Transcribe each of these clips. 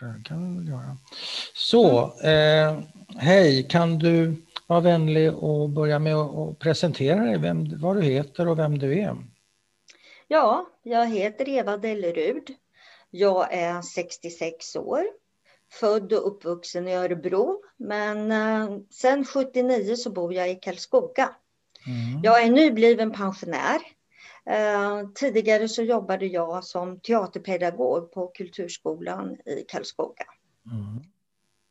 Det kan vi väl göra. Så, eh, hej, kan du vara vänlig och börja med att presentera dig, vem, vad du heter och vem du är? Ja, jag heter Eva Dellerud. Jag är 66 år, född och uppvuxen i Örebro, men eh, sen 79 så bor jag i Karlskoga. Mm. Jag är nybliven pensionär. Eh, tidigare så jobbade jag som teaterpedagog på Kulturskolan i Karlskoga. Mm.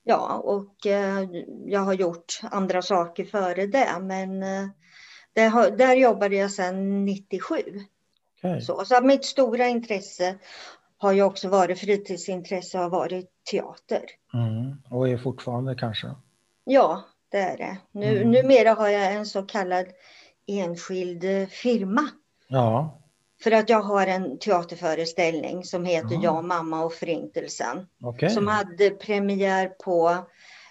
Ja, och eh, jag har gjort andra saker före det, men eh, där jobbade jag sedan 97. Okay. Så, så mitt stora intresse har ju också varit fritidsintresse har varit teater. Mm. Och är fortfarande kanske? Ja, det är det. Nu, mm. Numera har jag en så kallad enskild firma. Ja. För att jag har en teaterföreställning som heter ja. Jag, mamma och förintelsen. Okay. Som hade premiär på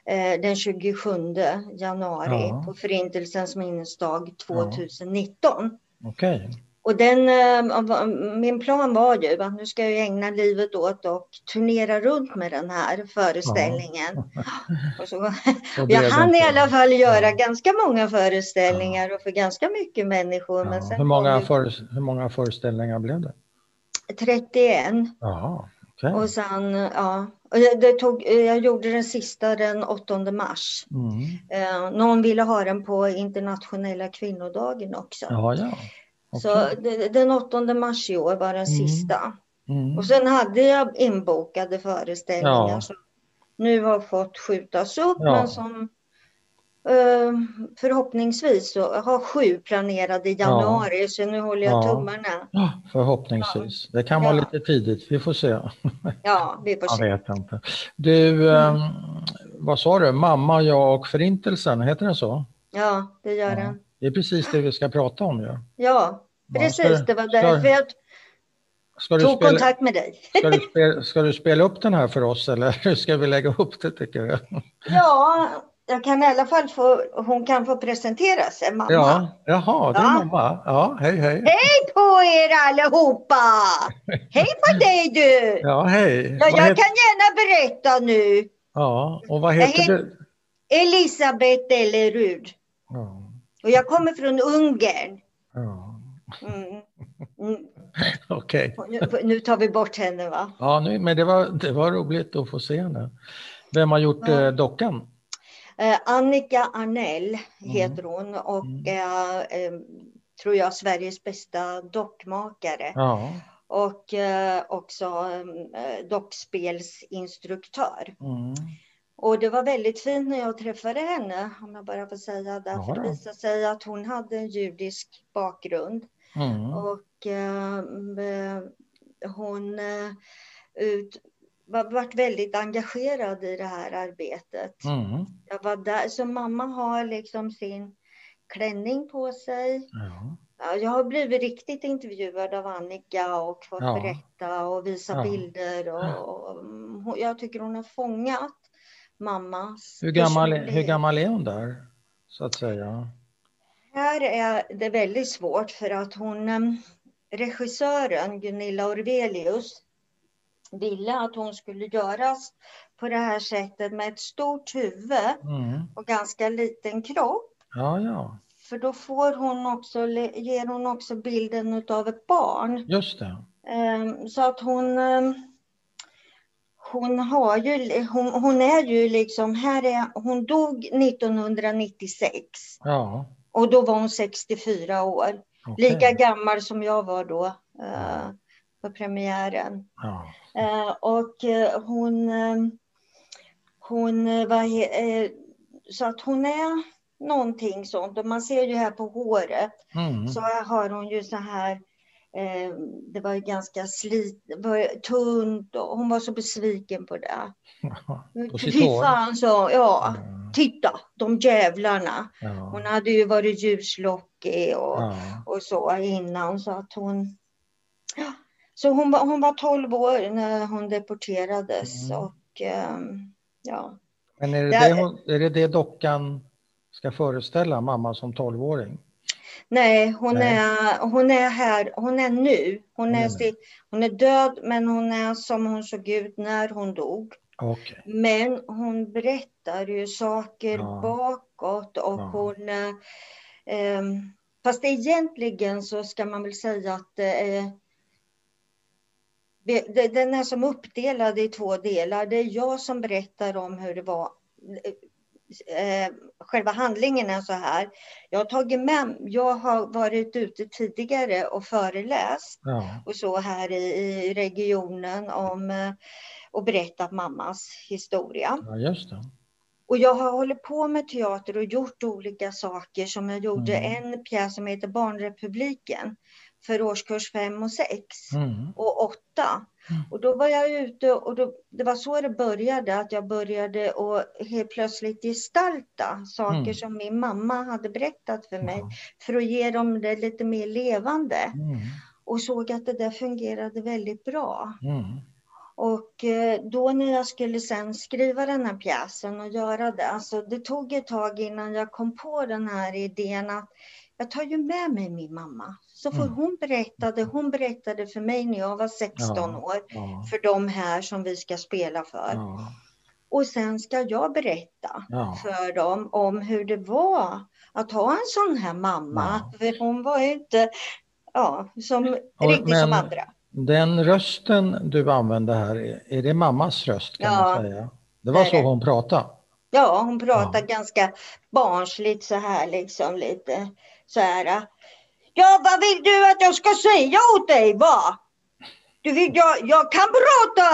eh, den 27 januari ja. på Förintelsens minnesdag 2019. Ja. Okay. Och den, eh, min plan var ju att nu ska jag ägna livet åt att turnera runt med den här föreställningen. Ja. Och så, och jag hann i alla fall göra ja. ganska många föreställningar och för ganska mycket människor. Men sen hur, många för, hur många föreställningar blev det? 31. Jaha, okay. Och sen, ja, det tog, jag gjorde den sista den 8 mars. Mm. Eh, någon ville ha den på internationella kvinnodagen också. Ja, ja. Okay. Så den 8 mars i år var den mm. sista. Mm. Och sen hade jag inbokade föreställningar ja. som nu har fått skjutas upp ja. men som eh, förhoppningsvis så har sju planerade i januari ja. så nu håller jag tummarna. Ja, förhoppningsvis. Det kan vara lite tidigt, vi får se. Ja, vi får se. Jag vet inte. Du, mm. eh, vad sa du, Mamma, jag och Förintelsen, heter den så? Ja, det gör den. Det är precis det vi ska prata om ju. Ja, precis. Det var därför jag tog spela, kontakt med dig. Ska du, spela, ska du spela upp den här för oss eller hur ska vi lägga upp det tycker du? Ja, jag kan i alla fall få, hon kan få presentera sig, mamma. Ja, jaha, det är ja. mamma. Ja, hej hej. Hej på er allihopa! hej på dig du! Ja, hej. Ja, jag heter... kan gärna berätta nu. Ja, och vad heter, heter du? Elisabeth Ellerud. Ja. Och jag kommer från Ungern. Ja. Mm. Mm. Okej. Okay. Nu, nu, tar vi bort henne va? Ja, nu, men det var, det var roligt att få se henne. Vem har gjort ja. eh, dockan? Eh, Annika Arnell mm. heter hon och mm. eh, tror jag, Sveriges bästa dockmakare. Ja. Och eh, också eh, dockspelsinstruktör. Mm. Och det var väldigt fint när jag träffade henne, om jag bara får säga det. För det visade sig att hon hade en judisk bakgrund. Mm. Och eh, hon eh, ut, var, varit väldigt engagerad i det här arbetet. Mm. Jag var där, så mamma har liksom sin klänning på sig. Ja. Jag har blivit riktigt intervjuad av Annika och fått ja. berätta och visa ja. bilder. Och, och, jag tycker hon har fångat mammas hur gammal, hur gammal är hon där, så att säga? Här är det väldigt svårt för att hon, eh, regissören Gunilla Orvelius, ville att hon skulle göras på det här sättet med ett stort huvud mm. och ganska liten kropp. Ja, ja. För då får hon också, ger hon också bilden av ett barn. Just det. Ehm, så att hon ehm, hon, har ju, hon, hon, är ju liksom, här är, hon dog 1996. Ja. Och då var hon 64 år. Okay. Lika gammal som jag var då uh, på premiären. Ja. Uh, och uh, hon, hon var, så att hon är någonting sånt. Och man ser ju här på håret mm. så har hon ju så här Eh, det var ganska slit, var tunt och hon var så besviken på det. på fan så, ja, mm. titta, de jävlarna. Ja. Hon hade ju varit ljuslockig och, ja. och så innan så att hon... Så hon var, hon var 12 år när hon deporterades mm. och um, ja. Men är det det, hon, är det det dockan ska föreställa, mamma som 12-åring? Nej, hon, Nej. Är, hon är här, hon är nu. Hon är, mm. hon är död, men hon är som hon såg ut när hon dog. Okay. Men hon berättar ju saker Ja. bakåt och Ja. hon... Eh, eh, fast egentligen så ska man väl säga att det- Den är som uppdelad i två delar. Det är jag som berättar om hur det var. Eh, själva handlingen är så här. Jag har tagit med, jag har varit ute tidigare och föreläst Ja. och så här i, i regionen om eh, och berättat mammas historia. ja, just det. Och jag har hållit på med teater och gjort olika saker som jag gjorde Mm. en pjäs som heter Barnrepubliken för årskurs 5 och 6 Mm. och 8. Mm. Och då var jag ute och då, det var så det började, att jag började att helt plötsligt gestalta saker Mm. som min mamma hade berättat för mig Ja. för att ge dem det lite mer levande Mm. och såg att det där fungerade väldigt bra. Mm. Och eh, då när jag skulle sen skriva den här pjäsen och göra det, alltså det tog ett tag innan jag kom på den här idén att jag tar ju med mig min mamma. Så får Mm. hon berättade, hon berättade för mig när jag var 16 Ja. år, Ja. för de här som vi ska spela för. Ja. Och sen ska jag berätta för dem om hur det var att ha en sån här mamma. För hon var ju inte ja, som, Och- riktigt som men- andra. Den rösten du använde här, är- det mammas röst kan man säga? Det var så det. hon pratade? Ja, hon pratar Ja. ganska barnsligt så här liksom lite så här. Ja, vad vill du att jag ska säga åt dig va? Du vill, jag, jag kan prata.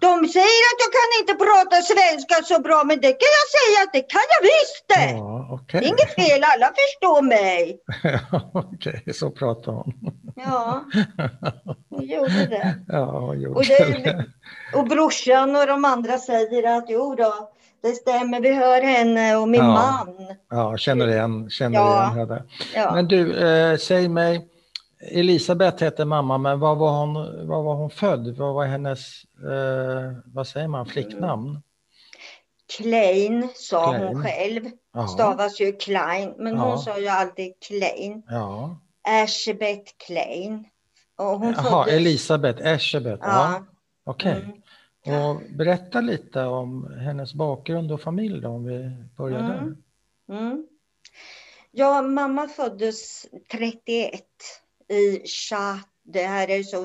De säger att jag kan inte prata svenska så bra, men det kan jag säga att det kan jag visst det. Ja, Det okej. är Inget fel, alla förstår mig. Okej, så pratade hon. Ja, hon gjorde det. Ja, hon gjorde Och, det. det, och brorsan och de andra säger att jo då, det stämmer, vi hör henne och min Ja. man. Ja, känner igen, känner Ja. igen henne. Ja. Men du, eh, säg mig, Elisabeth hette mamma, men var var hon, var var hon född? Vad var hennes, eh, vad säger man, flicknamn? Klein sa Klein. hon själv. Ja, Stavas ju Klein, men hon Ja. sa ju alltid Klein. ja. Ersebet Klein. Och hon Jaha, föddes- Elisabeth Eschebeth. Ja. Okej. Mm. Och berätta lite om hennes bakgrund och familj då, om vi börjar där. Mm. Mm. Ja, mamma föddes 31 i Chat. Det här är så,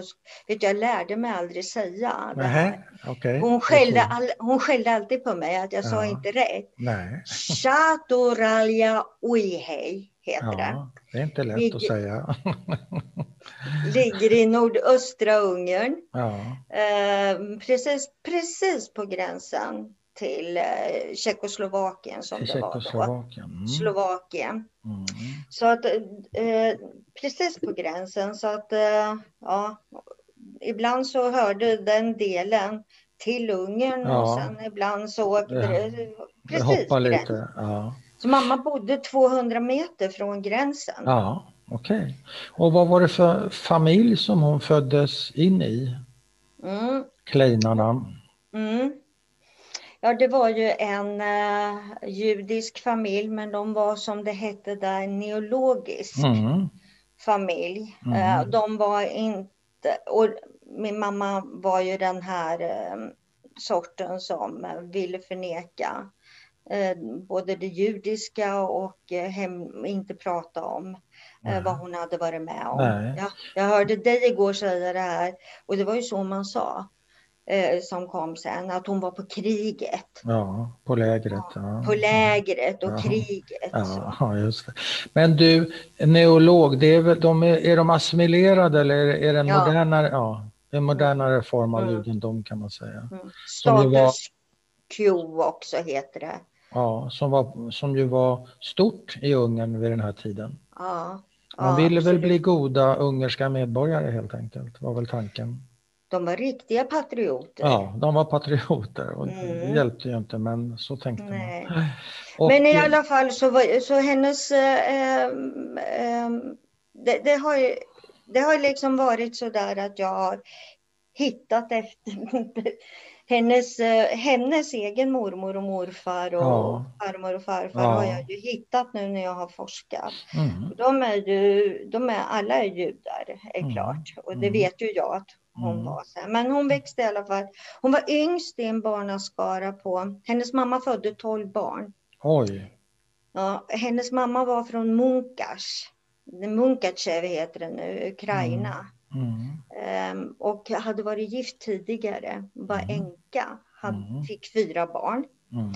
vet du, jag lärde mig aldrig säga det här. Okej. Hon skällde, all, hon skällde alltid på mig att jag sa Ja. inte rätt. Chatoralja Uihei heter det. ja, det är inte lätt att Ligger- säga. Ligger i nordöstra Ungern. Ja, Eh, precis, precis på gränsen till eh, Tjeckoslovakien som i det var då. Mm. Slovakien. Mm. Så att eh, precis på gränsen så att eh, ja, ibland så hörde den delen till Ungern och Ja. sen ibland så åkte det Det precis lite. Ja, Så mamma bodde 200 meter från gränsen. ja okej. Och vad var det för familj som hon föddes in i? Mm, Kleinarna? mm. Ja, det var ju en eh, judisk familj, men de var som det hette där neologisk Mm. familj. Eh, de var inte, och min mamma var ju den här eh, sorten som ville förneka både det judiska och eh, hem, inte prata om eh, Nej. vad hon hade varit med om. Nej. Ja, jag hörde dig igår säga det här och det var ju så man sa eh, som kom sen, att hon var på kriget, Ja, på lägret. Ja. på lägret och Ja. kriget. Ja, ja, just det. Men du, neolog, det är, väl, de är, de assimilerade eller är det en Ja. modernare, ja, en modernare form av Mm. judendom kan man säga? Mm. Ju var- Status quo också heter det. Ja, som, var, som ju var stort i Ungern vid den här tiden. Ja, Man ja, ville väl absolut. bli goda ungerska medborgare helt enkelt, var väl tanken. De var riktiga patrioter. Ja, de var patrioter och det Mm. hjälpte ju inte men så tänkte Nej. man. Och, Men i alla fall så, var, så hennes... Eh, eh, det, det, har ju, det har liksom varit så där att jag har hittat efter hennes, eh, hennes egen mormor och morfar och Ja. farmor och farfar Ja. har jag ju hittat nu när jag har forskat. Mm, De är ju, de är, alla är judar, är Mm. klart. Och det Mm. vet ju jag att hon Mm. var. Så. Men hon växte i alla fall. Hon var yngst i en barnaskara på, hennes mamma födde 12 barn. Oj. Ja, hennes mamma var från Munkas. Munkachev heter det nu, Ukraina. Mm. Ehm, och hade varit gift tidigare, var Mm. änka, Mm. fick fyra barn. Mm.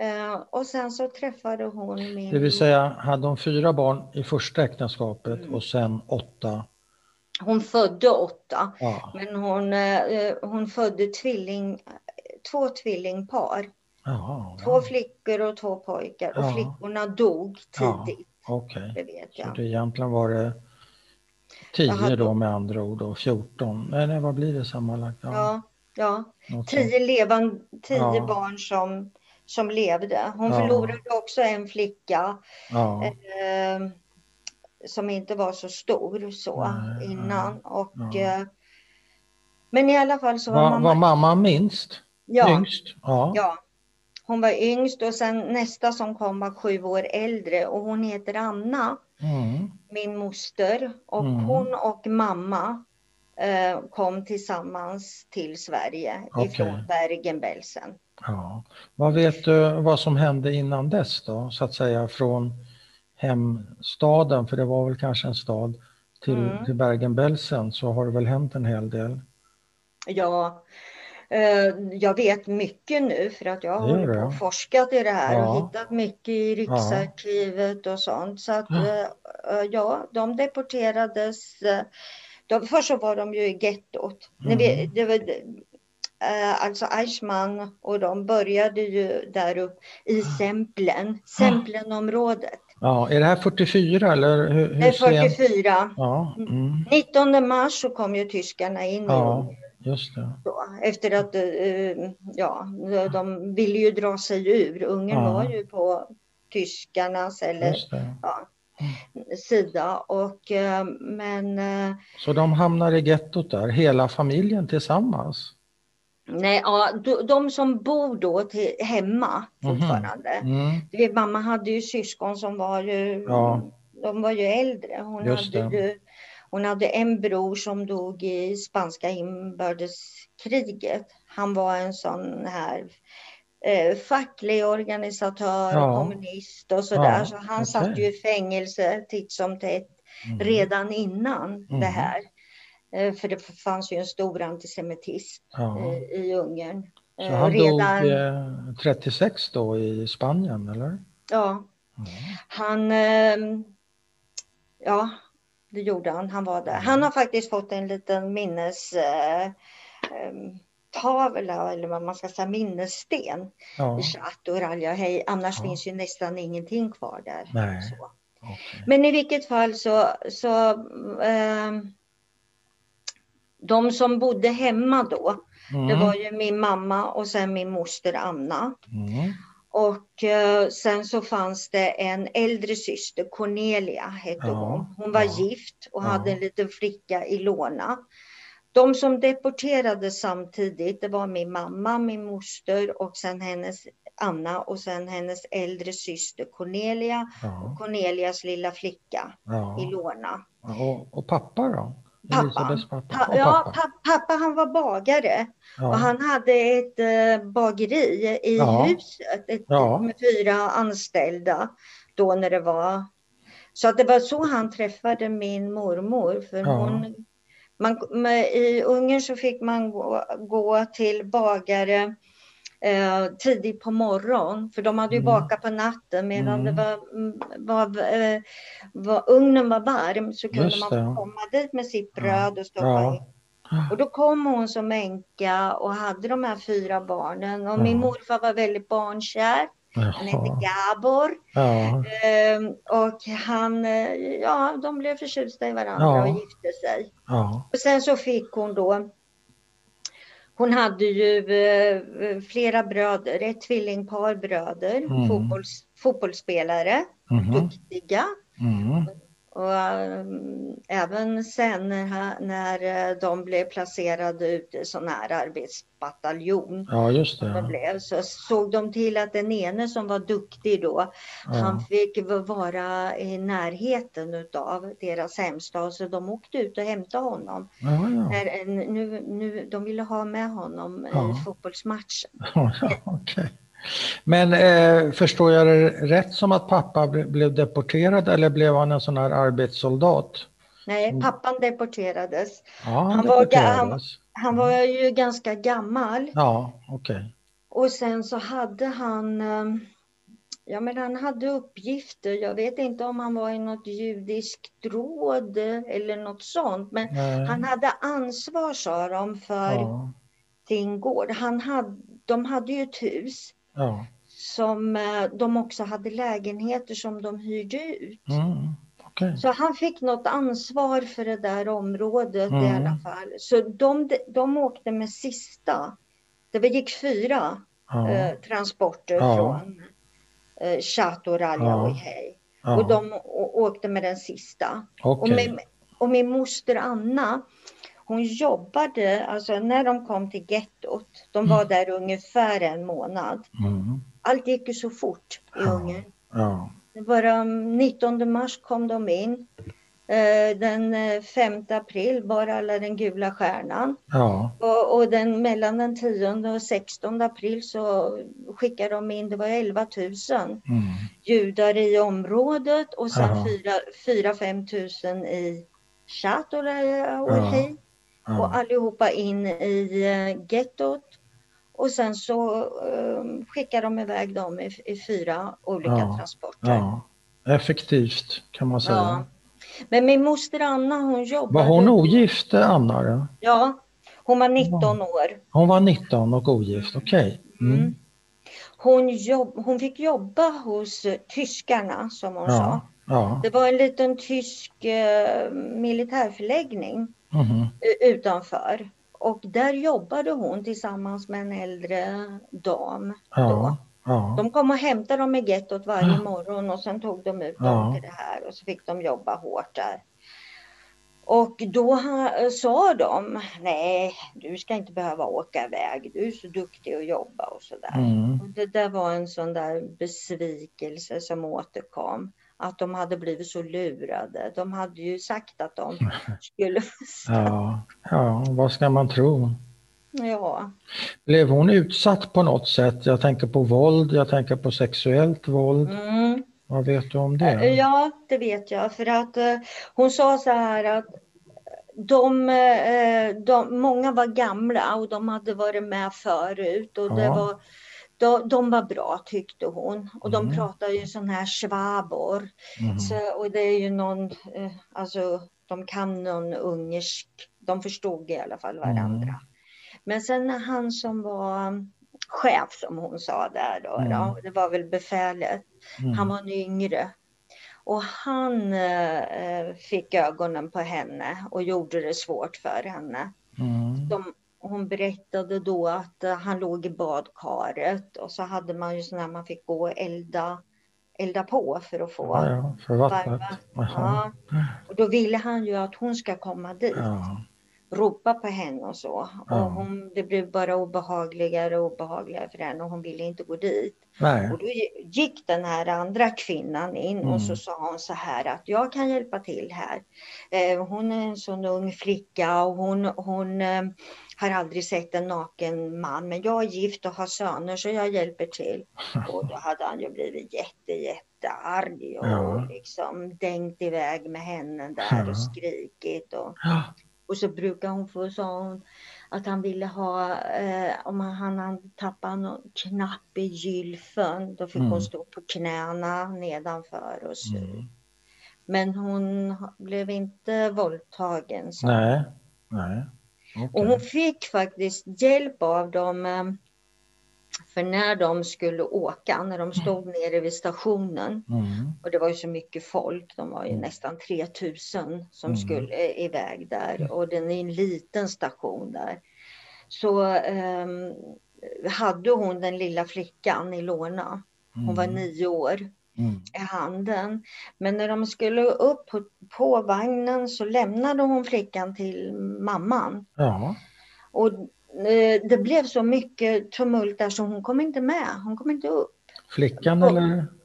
Ehm, och sen så träffade hon min... Det vill säga, hade hon fyra barn i första äktenskapet Mm. och sen åtta? Hon födde åtta, Ja. men hon, eh, hon födde tvilling, två tvillingpar. Två ja. flickor och två pojkar. Och Ja. flickorna dog Ja. tidigt, Okej. det vet Så det egentligen var det tio Jag hade- då med andra ord och 14. Nej, nej vad blir det sammanlagt? Ja, ja. levan, tio Ja. barn som, som levde. Hon Ja. förlorade också en flicka. Ja, eh, som inte var så stor så Nej, innan. Och, Ja. eh, men i alla fall så var var, mamma, var mamma minst? ja, Yngst? Ja. ja, hon var yngst och sen nästa som kom var sju år äldre och hon heter Anna, Mm. Min moster. Och Mm. hon och mamma eh, kom tillsammans till Sverige Okej. ifrån Bergen-Belsen. ja. Vad vet du vad som hände innan dess då? Så att säga från hemstaden, för det var väl kanske en stad, till, Mm. till Bergen-Belsen så har det väl hänt en hel del? Ja, jag vet mycket nu för att jag har Det på det. forskat i det här Ja. och hittat mycket i Riksarkivet och sånt. Så att Ja. eh, eh, de deporterades. eh, De, först så var de ju i gettot. Mm. vet, det var, eh, alltså Eichmann och de började ju där upp i Semplen, Semplenområdet. Ja, är det här 44 eller hur, Det hur är sent? 44. Ja, mm. 19 mars så kom ju tyskarna in ja. Just det. Så, efter att eh, ja, de ville ju dra sig ur. Ungern Ja. var ju på tyskarnas eller ja, sida. Och, eh, men eh, Så de hamnar i gettot där, hela familjen tillsammans? nej, ja, de, som bor då till, hemma Mhm. fortfarande. Mm. Du vet, mamma hade ju syskon som var ju, Ja. de var ju äldre. Hon Just hade det. ju hon hade en bror som dog i spanska inbördeskriget. Han var en sån här eh, facklig organisatör Ja. och kommunist och sådär. Ja, Så han okej. satt ju i fängelse titt som tätt Mm. redan innan Mm. det här. Eh, för det fanns ju en stor antisemitism Ja. eh, i Ungern. Så Eh, han redan, dog eh, 36 då i Spanien, eller? ja, Ja. Han, ehm, ja, det gjorde han. Han var där. Han har faktiskt fått en liten minnes eh, ehm, tavla eller vad man ska säga, minnessten Ja. i Chateau Hej, annars Ja. finns ju nästan ingenting kvar där. Okej. Men i vilket fall så, så ehm, de som bodde hemma då, det Mm. var ju min mamma och sen min moster Anna. Mm. Och eh, sen så fanns det en äldre syster, Cornelia hette Ja, hon. Hon var ja, gift och ja. hade en liten flicka Ilona. De som deporterades samtidigt, det var min mamma, min moster och sen hennes Anna och sen hennes äldre syster Cornelia och Cornelias lilla flicka Ja. Ilona. Och, och pappa då? Pappa. Elisabeths pappa? Pa- ja, pappa. pa- pappa han var bagare Ja. och han hade ett eh, bageri i Ja. huset ett, Ja. med fyra anställda då när det var. Så att det var så han träffade min mormor. För hon, man, med, I Ungern så fick man gå, gå till bagare eh, tidigt på morgonen för de hade ju Mm. bakat på natten medan Mm. det var, mm, var, eh, var, ugnen var varm så kunde Just man det. komma dit med sitt Ja. bröd och stoppa Ja. in. Och då kom hon som änka och hade de här fyra barnen och Ja. min morfar var väldigt barnkär. Han hette. Gabor. Ja. Ehm, och han, eh, ja, de blev förtjusta i varandra Ja. och gifte sig. Ja. Och sen så fick hon då, hon hade ju eh, flera bröder, ett tvillingpar bröder, Mm. fotbolls, fotbollsspelare, Mhm. duktiga. Mm. Och um, även sen när, när eh, de blev placerade ute i sån här arbetsbataljon. Ja, just det. det blev, så såg de till att den ene som var duktig då, ja. han fick vara i närheten utav deras hemstad. Så de åkte ut och hämtade honom. Ja, ja. När, nu, nu, de ville ha med honom i fotbollsmatchen. Ja, okay. Men eh, förstår jag det rätt som att pappa blev deporterad eller blev han en sån här arbetssoldat? Nej, mm. pappan deporterades. Ja, han, han, deporterades. Var, han, han var ju ganska gammal. Ja, okej. Okay. Och sen så hade han, eh, ja men han hade uppgifter. Jag vet inte om han var i något judiskt råd eller något sånt. Men Nej. han hade ansvar sa de för ja. sin gård. Han hade, de hade ju ett hus. Ja. Som eh, de också hade lägenheter som de hyrde ut. Mm. Okay. Så han fick något ansvar för det där området mm. i alla fall. Så de, de åkte med sista. Det gick fyra ja. eh, transporter ja. från eh, Chateau Raljaohei. Ja. Och de åkte med den sista. Okay. Och, min, och min moster Anna, hon jobbade, alltså när de kom till gettot, de var mm. där ungefär en månad. Mm. Allt gick ju så fort i ja. Ungern. Ja. Bara 19 mars kom de in. Eh, den 5 eh, april bar alla den gula stjärnan. Ja. Och, och, den, mellan den 10 och 16 april så skickade de in, det var 11 000 mm. judar i området och sen 4-5 000 i Chateau och ja ja. och allihopa in i uh, gettot. Och sen så uh, skickar de iväg dem i, i fyra olika ja. transporter. Ja. Effektivt kan man säga. Ja. Men min moster Anna hon jobbade... Var hon ogift Anna? Då? Ja, hon var 19 år. Hon var 19 och ogift, okej. Okay. Mm. Mm. Hon, jobb, hon fick jobba hos tyskarna som hon ja. sa. Ja. Det var en liten tysk uh, militärförläggning mm. utanför. Och där jobbade hon tillsammans med en äldre dam. Ja, ja. De kom och hämtade dem i gettot varje morgon och sen tog de ut dem till det här och så fick de jobba hårt där. Och då sa de, nej du ska inte behöva åka iväg, du är så duktig att jobba och sådär. Mm. Det där var en sån där besvikelse som återkom att de hade blivit så lurade. De hade ju sagt att de skulle... ja, ja, vad ska man tro? Ja. Blev hon utsatt på något sätt? Jag tänker på våld, jag tänker på sexuellt våld. Mm. Vad vet du om det? Eh, ja, det vet jag. För att uh, hon sa så här att de, uh, de, många var gamla och de hade varit med förut. Och ja. det var de, de var bra tyckte hon och de Mm. pratar ju sån här schwabor. Mhm. Så, och det är ju någon, eh, alltså de kan någon ungersk, de förstod i alla fall varandra. Mm. Men sen han som var chef som hon sa där då, Mm. då det var väl befälet, Mm. han var en yngre. Och han eh, fick ögonen på henne och gjorde det svårt för henne. Mm. De, hon berättade då att eh, han låg i badkaret och så hade man ju här man fick gå och elda, elda på för att få Ja, ja, för vattnet. Ja. Och då ville han ju att hon ska komma dit, Ja. ropa på henne och så. Ja. Och hon, det blev bara obehagligare och obehagligare för henne och hon ville inte gå dit. Nej. Och då gick den här andra kvinnan in och så Mm. sa hon så här att jag kan hjälpa till här. Eh, hon är en sån ung flicka och hon, hon eh, har aldrig sett en naken man men jag är gift och har söner så jag hjälper till. Och då hade han ju blivit jätte jättearg och Ja. liksom dängt iväg med henne där Ja. och skrikit. Och, och så brukar hon få, sa hon, att han ville ha, eh, om han, han tappat någon knapp i gylfen, då fick Mm. hon stå på knäna nedanför och sy. Mm. Men hon blev inte våldtagen. Så. Nej. Nej. Okej. Och hon fick faktiskt hjälp av dem. eh, För när de skulle åka, när de stod nere vid stationen Mm. och det var ju så mycket folk, de var ju Mm. nästan 3000 som Mm. skulle eh, iväg där och den är en liten station där. Så ehm, hade hon den lilla flickan Ilona, hon var Mm. nio år, Mm. i handen. Men när de skulle upp på på vagnen så lämnade hon flickan till mamman. Ja. Och eh, det blev så mycket tumult där så hon kom inte med. Hon kom inte upp. Flickan Och- eller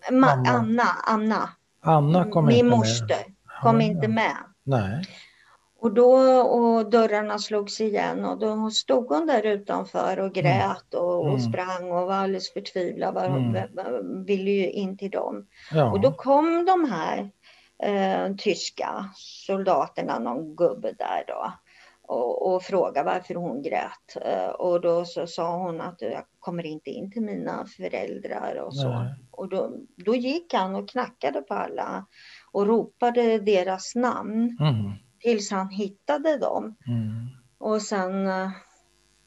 Ma- Mamma. Anna, Anna, Kom kom min inte med? moster, kom Ja, inte med. Nej. Och då och dörrarna slogs igen och då stod hon där utanför och grät och, och Mm. sprang och var alldeles förtvivlad. Var, Mm. var- ville ju in till dem. Ja. Och då kom de här eh, tyska soldaterna, någon gubbe där då. Och, och frågade varför hon grät. Eh, och då så sa hon att jag kommer inte in till mina föräldrar och så. Nej. Och då, då gick han och knackade på alla och ropade deras namn Mm. Tills han hittade dem. Mm. Och sen eh,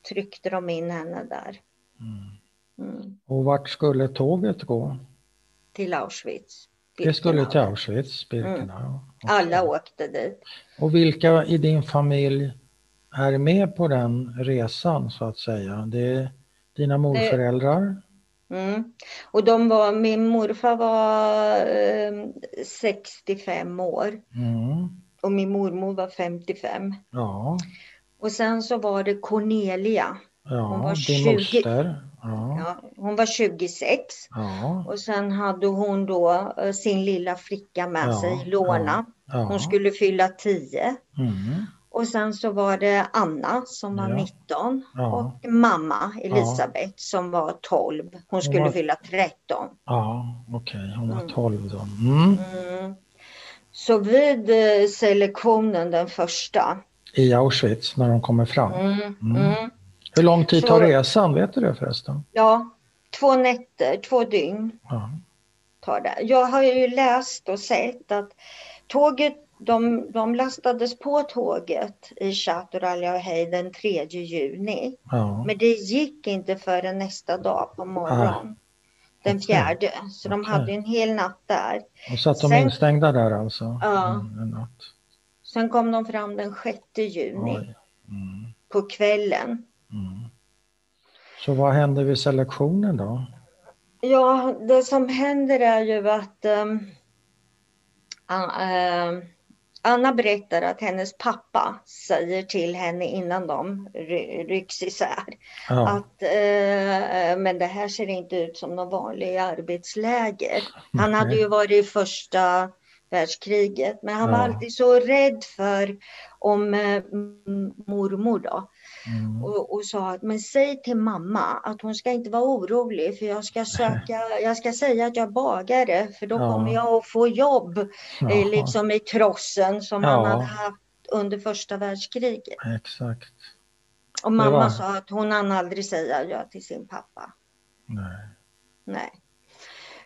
tryckte de in henne där Mm. mm, Och vart skulle tåget gå? till Auschwitz. Det skulle till Birkenau. Auschwitz, Birkenau. Mm. Okej. Alla åkte dit. Och vilka i din familj är med på den resan så att säga? Det är dina morföräldrar? Mm. Och de var, min morfar var eh, 65 år Mm. Och min mormor var 55. Ja, Och sen så var det Cornelia. Hon ja var din 20. moster. Ja, Ja, hon var 26 ja, och sen hade hon då eh, sin lilla flicka med Ja, sig, Lorna. ja. Hon skulle fylla 10. Mm. Och sen så var det Anna som var Ja. 19 Ja. och mamma Elisabeth som var 12. Hon skulle var- fylla 13. Ja, okej, hon var Mm. 12 då. Mm. Mm. Så vid eh, selektionen den första. I Auschwitz när de kommer fram. Mm. Mm. Mm. Hur lång tid Så- tar resan? Vet du det förresten? Ja, två nätter, två dygn Ja. tar det. Jag har ju läst och sett att tåget, de, de lastades på tåget i Chateau den 3 juni. Ja. Men det gick inte förrän nästa dag på morgonen. Den fjärde. Så de hade en hel natt där. Och satt de Sen- instängda där alltså? Ja. Mm, en natt. Sen kom de fram den 6 juni. Mm. på kvällen. Mm. Så vad hände vid selektionen då? Ja, det som händer är ju att ehm, An- ehm, Anna berättar att hennes pappa säger till henne innan de ry- rycks isär Ja. att eh, men det här ser inte ut som någon vanlig arbetsläger. Han hade ju varit i första världskriget men han var Ja. alltid så rädd för om eh, mormor då Mm. och, och sa att men säg till mamma att hon ska inte vara orolig för jag ska söka, jag ska säga att jag är bagare för då Ja. kommer jag att få jobb eh, Jaha, liksom i trossen som Ja. han hade haft under första världskriget. Exakt. Och mamma var- sa att hon hann aldrig säga ja till sin pappa. Nej. Nej.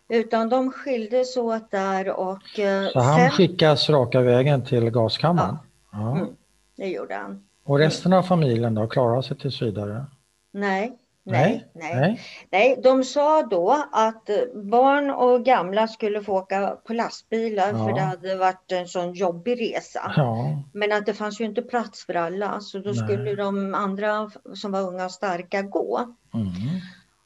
Utan de skildes åt där och eh, Så han sen, skickas raka vägen till gaskammaren? Ja. Mm. det gjorde han. Och resten av familjen då, klarar sig tills vidare? Nej, nej, nej. Nej. Nej, de sa då att eh, barn och gamla skulle få åka på lastbilar Ja. för det hade varit en sån jobbig resa. Ja. Men att det fanns ju inte plats för alla så då Nej. skulle de andra som var unga och starka gå. Mm.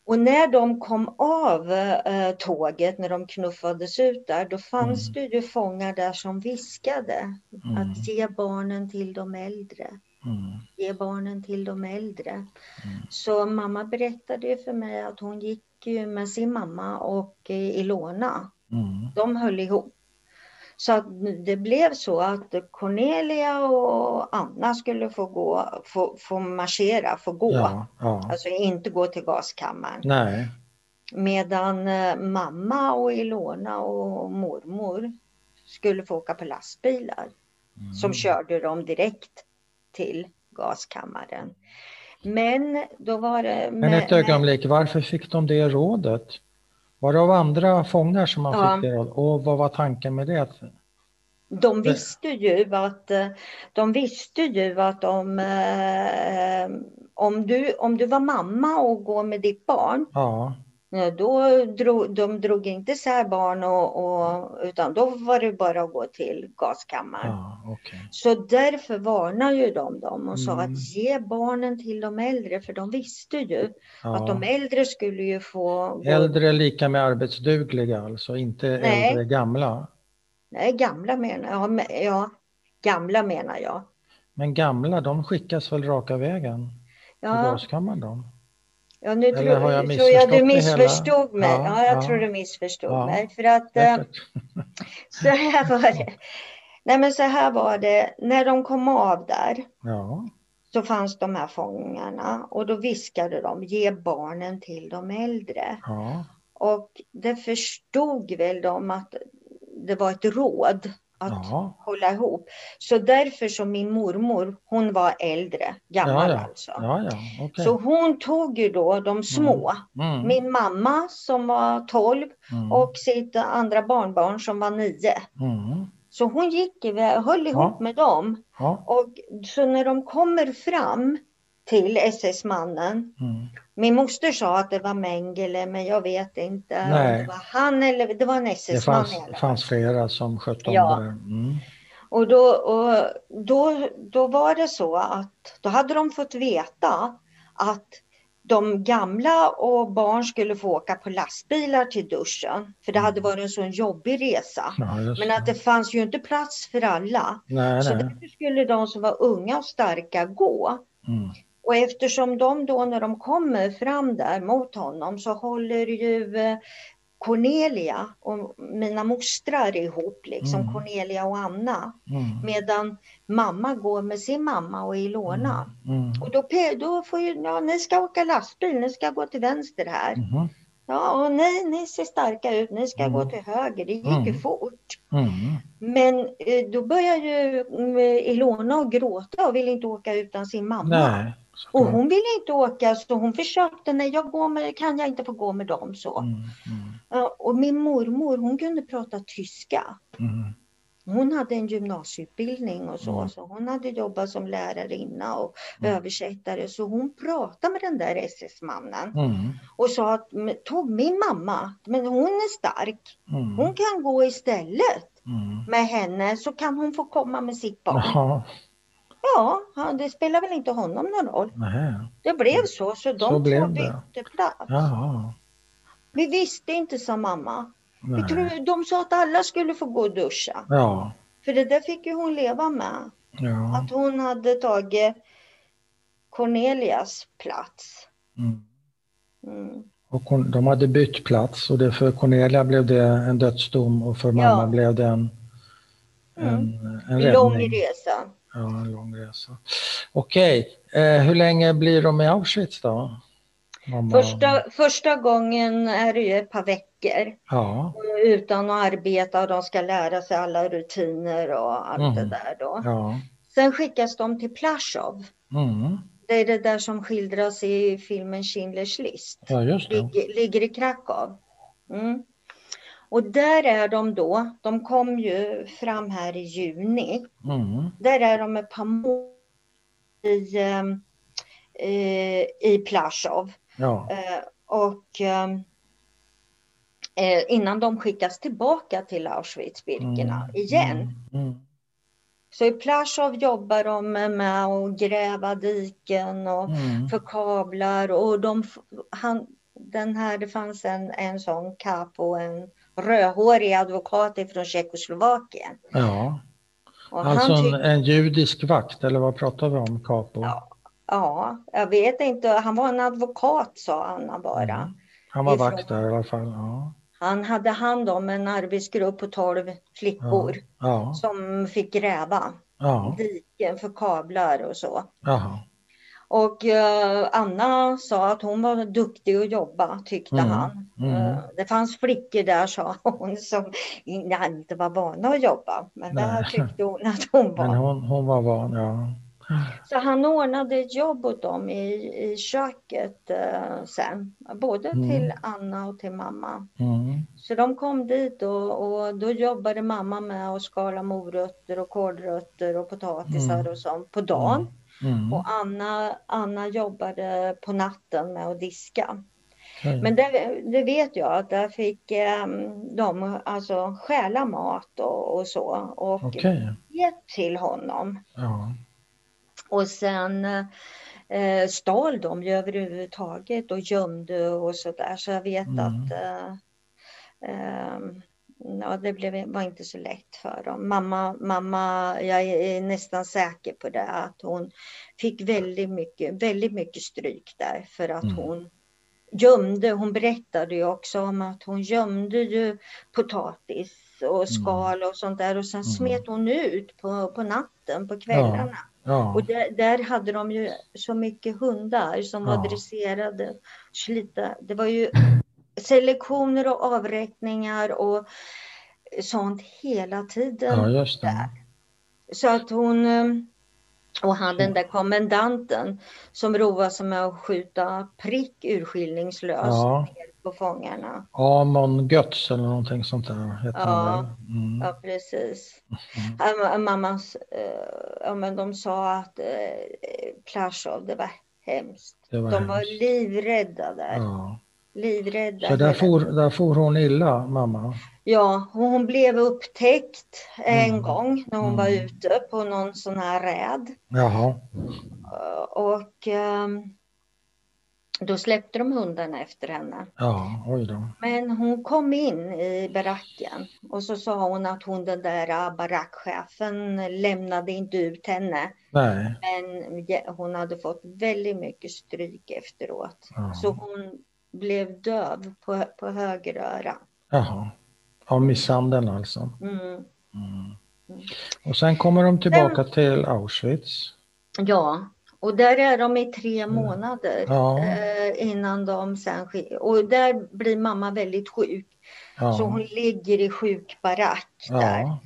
Och när de kom av eh, tåget, när de knuffades ut där, då fanns Mm. det ju fångar där som viskade Mm. att ge barnen till de äldre. Mm. Ge barnen till de äldre. Mm. Så mamma berättade för mig att hon gick med sin mamma och eh, Ilona. Mm. De höll ihop. Så att det blev så att Cornelia och Anna skulle få gå, få, få marschera, få gå. Ja, ja. Alltså inte gå till gaskammaren. Nej. Medan eh, mamma och Ilona och mormor skulle få åka på lastbilar Mm. som körde dem direkt till gaskammaren. Men då var det... Men ett ögonblick, varför fick de det rådet? Var det av andra fångar som man Ja. fick det rådet? Och vad var tanken med det? De visste ju att, de visste ju att om, eh, om, du, om du var mamma och går med ditt barn, ja, då drog, de drog inte isär barn och, och, utan då var det bara att gå till gaskammaren. ja okej. Så därför varnar ju de dem och sa Mm. att ge barnen till de äldre, för de visste ju att de äldre skulle ju få Äldre lika med arbetsdugliga alltså, inte Nej. äldre gamla? Nej, gamla menar jag. Ja, gamla menar jag. Men gamla, de skickas väl raka vägen till Ja, gaskammaren då? Ja nu tror, har jag tror jag du hela? missförstod mig. Ja, Ja, jag ja. tror du missförstod Ja, mig. För att Säkert. så här var det. Nej, men så här var det. När de kom av där så fanns de här fångarna och då viskade de ge barnen till de äldre. Och det förstod väl de att det var ett råd att ja, hålla ihop. Så därför så min mormor, hon var äldre, gammal ja, alltså. ja, ja, okej. Så hon tog ju då de små, Mm, min mamma som var 12 mm, och sitt andra barnbarn som var 9. mm, Så hon gick iväg, höll ihop med dem. Och så när de kommer fram till SS-mannen, mm, min moster sa att det var Mengele, men jag vet inte om Nej. det var han eller det var en det SS-man fanns, alla fall. fanns flera som skötte om Ja. det. Mm, Och, då, och då, då var det så att då hade de fått veta att de gamla och barn skulle få åka på lastbilar till duschen. För det hade varit en sån jobbig resa. ja, Men att det fanns ju inte plats för alla. Nej, Så nej. därför skulle de som var unga och starka gå. Mm, Och eftersom de då när de kommer fram där mot honom så håller ju eh, Cornelia och mina mostrar ihop, liksom Mm. Cornelia och Anna. mm, Medan mamma går med sin mamma och Ilona. mm, Och då, då får ju, ja ni ska åka lastbil, ni ska gå till vänster här. mhm, Ja, och nej, ni ser starka ut, ni ska Mm. gå till höger, det gick ju Mm. fort. mm, Men eh, då börjar ju Ilona gråta och vill inte åka utan sin mamma. nej. Och hon ville inte åka så hon försökte, nej jag går med, kan jag inte få gå med dem så. Mm, mm, Och min mormor hon kunde prata tyska. mm, Hon hade en gymnasieutbildning och så, Mm. så hon hade jobbat som lärarinna och Mm. översättare. Så hon pratade med den där SS-mannen mm, och sa att "Men, tog min mamma, men hon är stark, hon kan gå istället med henne så kan hon få komma med sitt barn. Ja, han- det spelar väl inte honom någon roll. nej. Det blev så, så de Så två bytte plats. Jaha, Vi visste inte, sa mamma. Vi tror, de sa att alla skulle få gå och duscha. Ja, För det där fick ju hon leva med. ja. Att hon hade tagit Cornelias plats. Mm. Mm. Och de hade bytt plats och det för Cornelia blev det en dödsdom och för mamma Ja. blev det en, Mm. en, en Lång resa. Ja, en lång resa. Okej, eh, hur länge blir de i Auschwitz då? Mamma? Första, första gången är det ju ett par veckor Ja, utan att arbeta och de ska lära sig alla rutiner och allt det Mm. där då. ja. Sen skickas de till Plaszow. Mm. Det är det där som skildras i filmen Schindler's list. Ja, just det. Ligger, ligger i Krakow. Mm. Och där är de då, de kom ju fram här i juni. Mm. Där är de ett par månader i, ehm, eh, i Plaszow. Ja, Eh, och ehm, eh, innan de skickas tillbaka till Auschwitz-Birkenau Mm, igen. Mm. Mm. Så i Plaszow jobbar de med att gräva diken och Mm. för kablar och de, han, den här, det fanns en, en sån capo, en rödhårig advokat från Tjeckoslovakien. Ja, Och alltså han en, judisk vakt eller vad pratar vi om, Capo? Ja. ja, jag vet inte, han var en advokat sa Anna bara. Mm. Han var ifrån- vakt där i alla fall. Ja, Han hade hand om en arbetsgrupp på 12 flickor ja, som fick gräva ja. diken för kablar och så. Jaha. Och eh, Anna sa att hon var duktig att jobba, tyckte Mm, han. mm. Eh, det fanns flickor där, sa hon, som in- inte var vana att jobba. Men Nej. tyckte hon att hon var. Men hon, hon var van, ja. Så han ordnade ett jobb åt dem i, i köket eh, sen. Både Mm. till Anna och till mamma. Mm. Så de kom dit och, och då jobbade mamma med att skala morötter och kålrötter och potatisar Mm. och sånt på dagen. Mm. Och Anna, Anna jobbade på natten med att diska. Okej. Men det, det vet jag att där fick eh, de alltså stjäla mat och, och så och Okej, ge till honom. ja. Och sen eh, stal de ju överhuvudtaget och gömde och så där. Så jag vet Mm. att eh, eh, ja, det blev, var inte så lätt för dem. Mamma, mamma, jag är nästan säker på det, att hon fick väldigt mycket, väldigt mycket stryk där för att mm. hon gömde, hon berättade ju också om att hon gömde ju potatis och mm. skal och sånt där och sen mm. smet hon ut på, på natten, på kvällarna. Ja. Ja. Och där, där, hade de ju så mycket hundar som ja. var dresserade. Slita. Det var ju selektioner och avräkningar och sånt hela tiden. Ja, just det. Så att hon eh, och han den där kommendanten som roade sig med att skjuta prick urskillningslöst ja. på fångarna. Amon Götz eller någonting sånt där heter ja, mm. ja, precis. Mm. Mammas, äh, ja, men de sa att äh, Plaschow, det var hemskt. Det var de hemskt. var livrädda där. Ja. Livrädda. Så där for, där for hon illa, mamma? Ja, hon blev upptäckt en mm. gång när hon mm. var ute på någon sån här räd. Jaha. Och um, då släppte de hundarna efter henne. Ja, oj då. Men hon kom in i baracken och så sa hon att hon den där barackchefen lämnade inte ut henne. Nej. Men hon hade fått väldigt mycket stryk efteråt. Ja. Så hon blev döv på, på höger öra. Jaha. Av misshandeln alltså? Mm. Mm. Och sen kommer de tillbaka sen, till Auschwitz? Ja, och där är de i tre mm. månader ja. eh, innan de sen Och där blir mamma väldigt sjuk. Ja. Så hon ligger i sjukbarack där. Ja.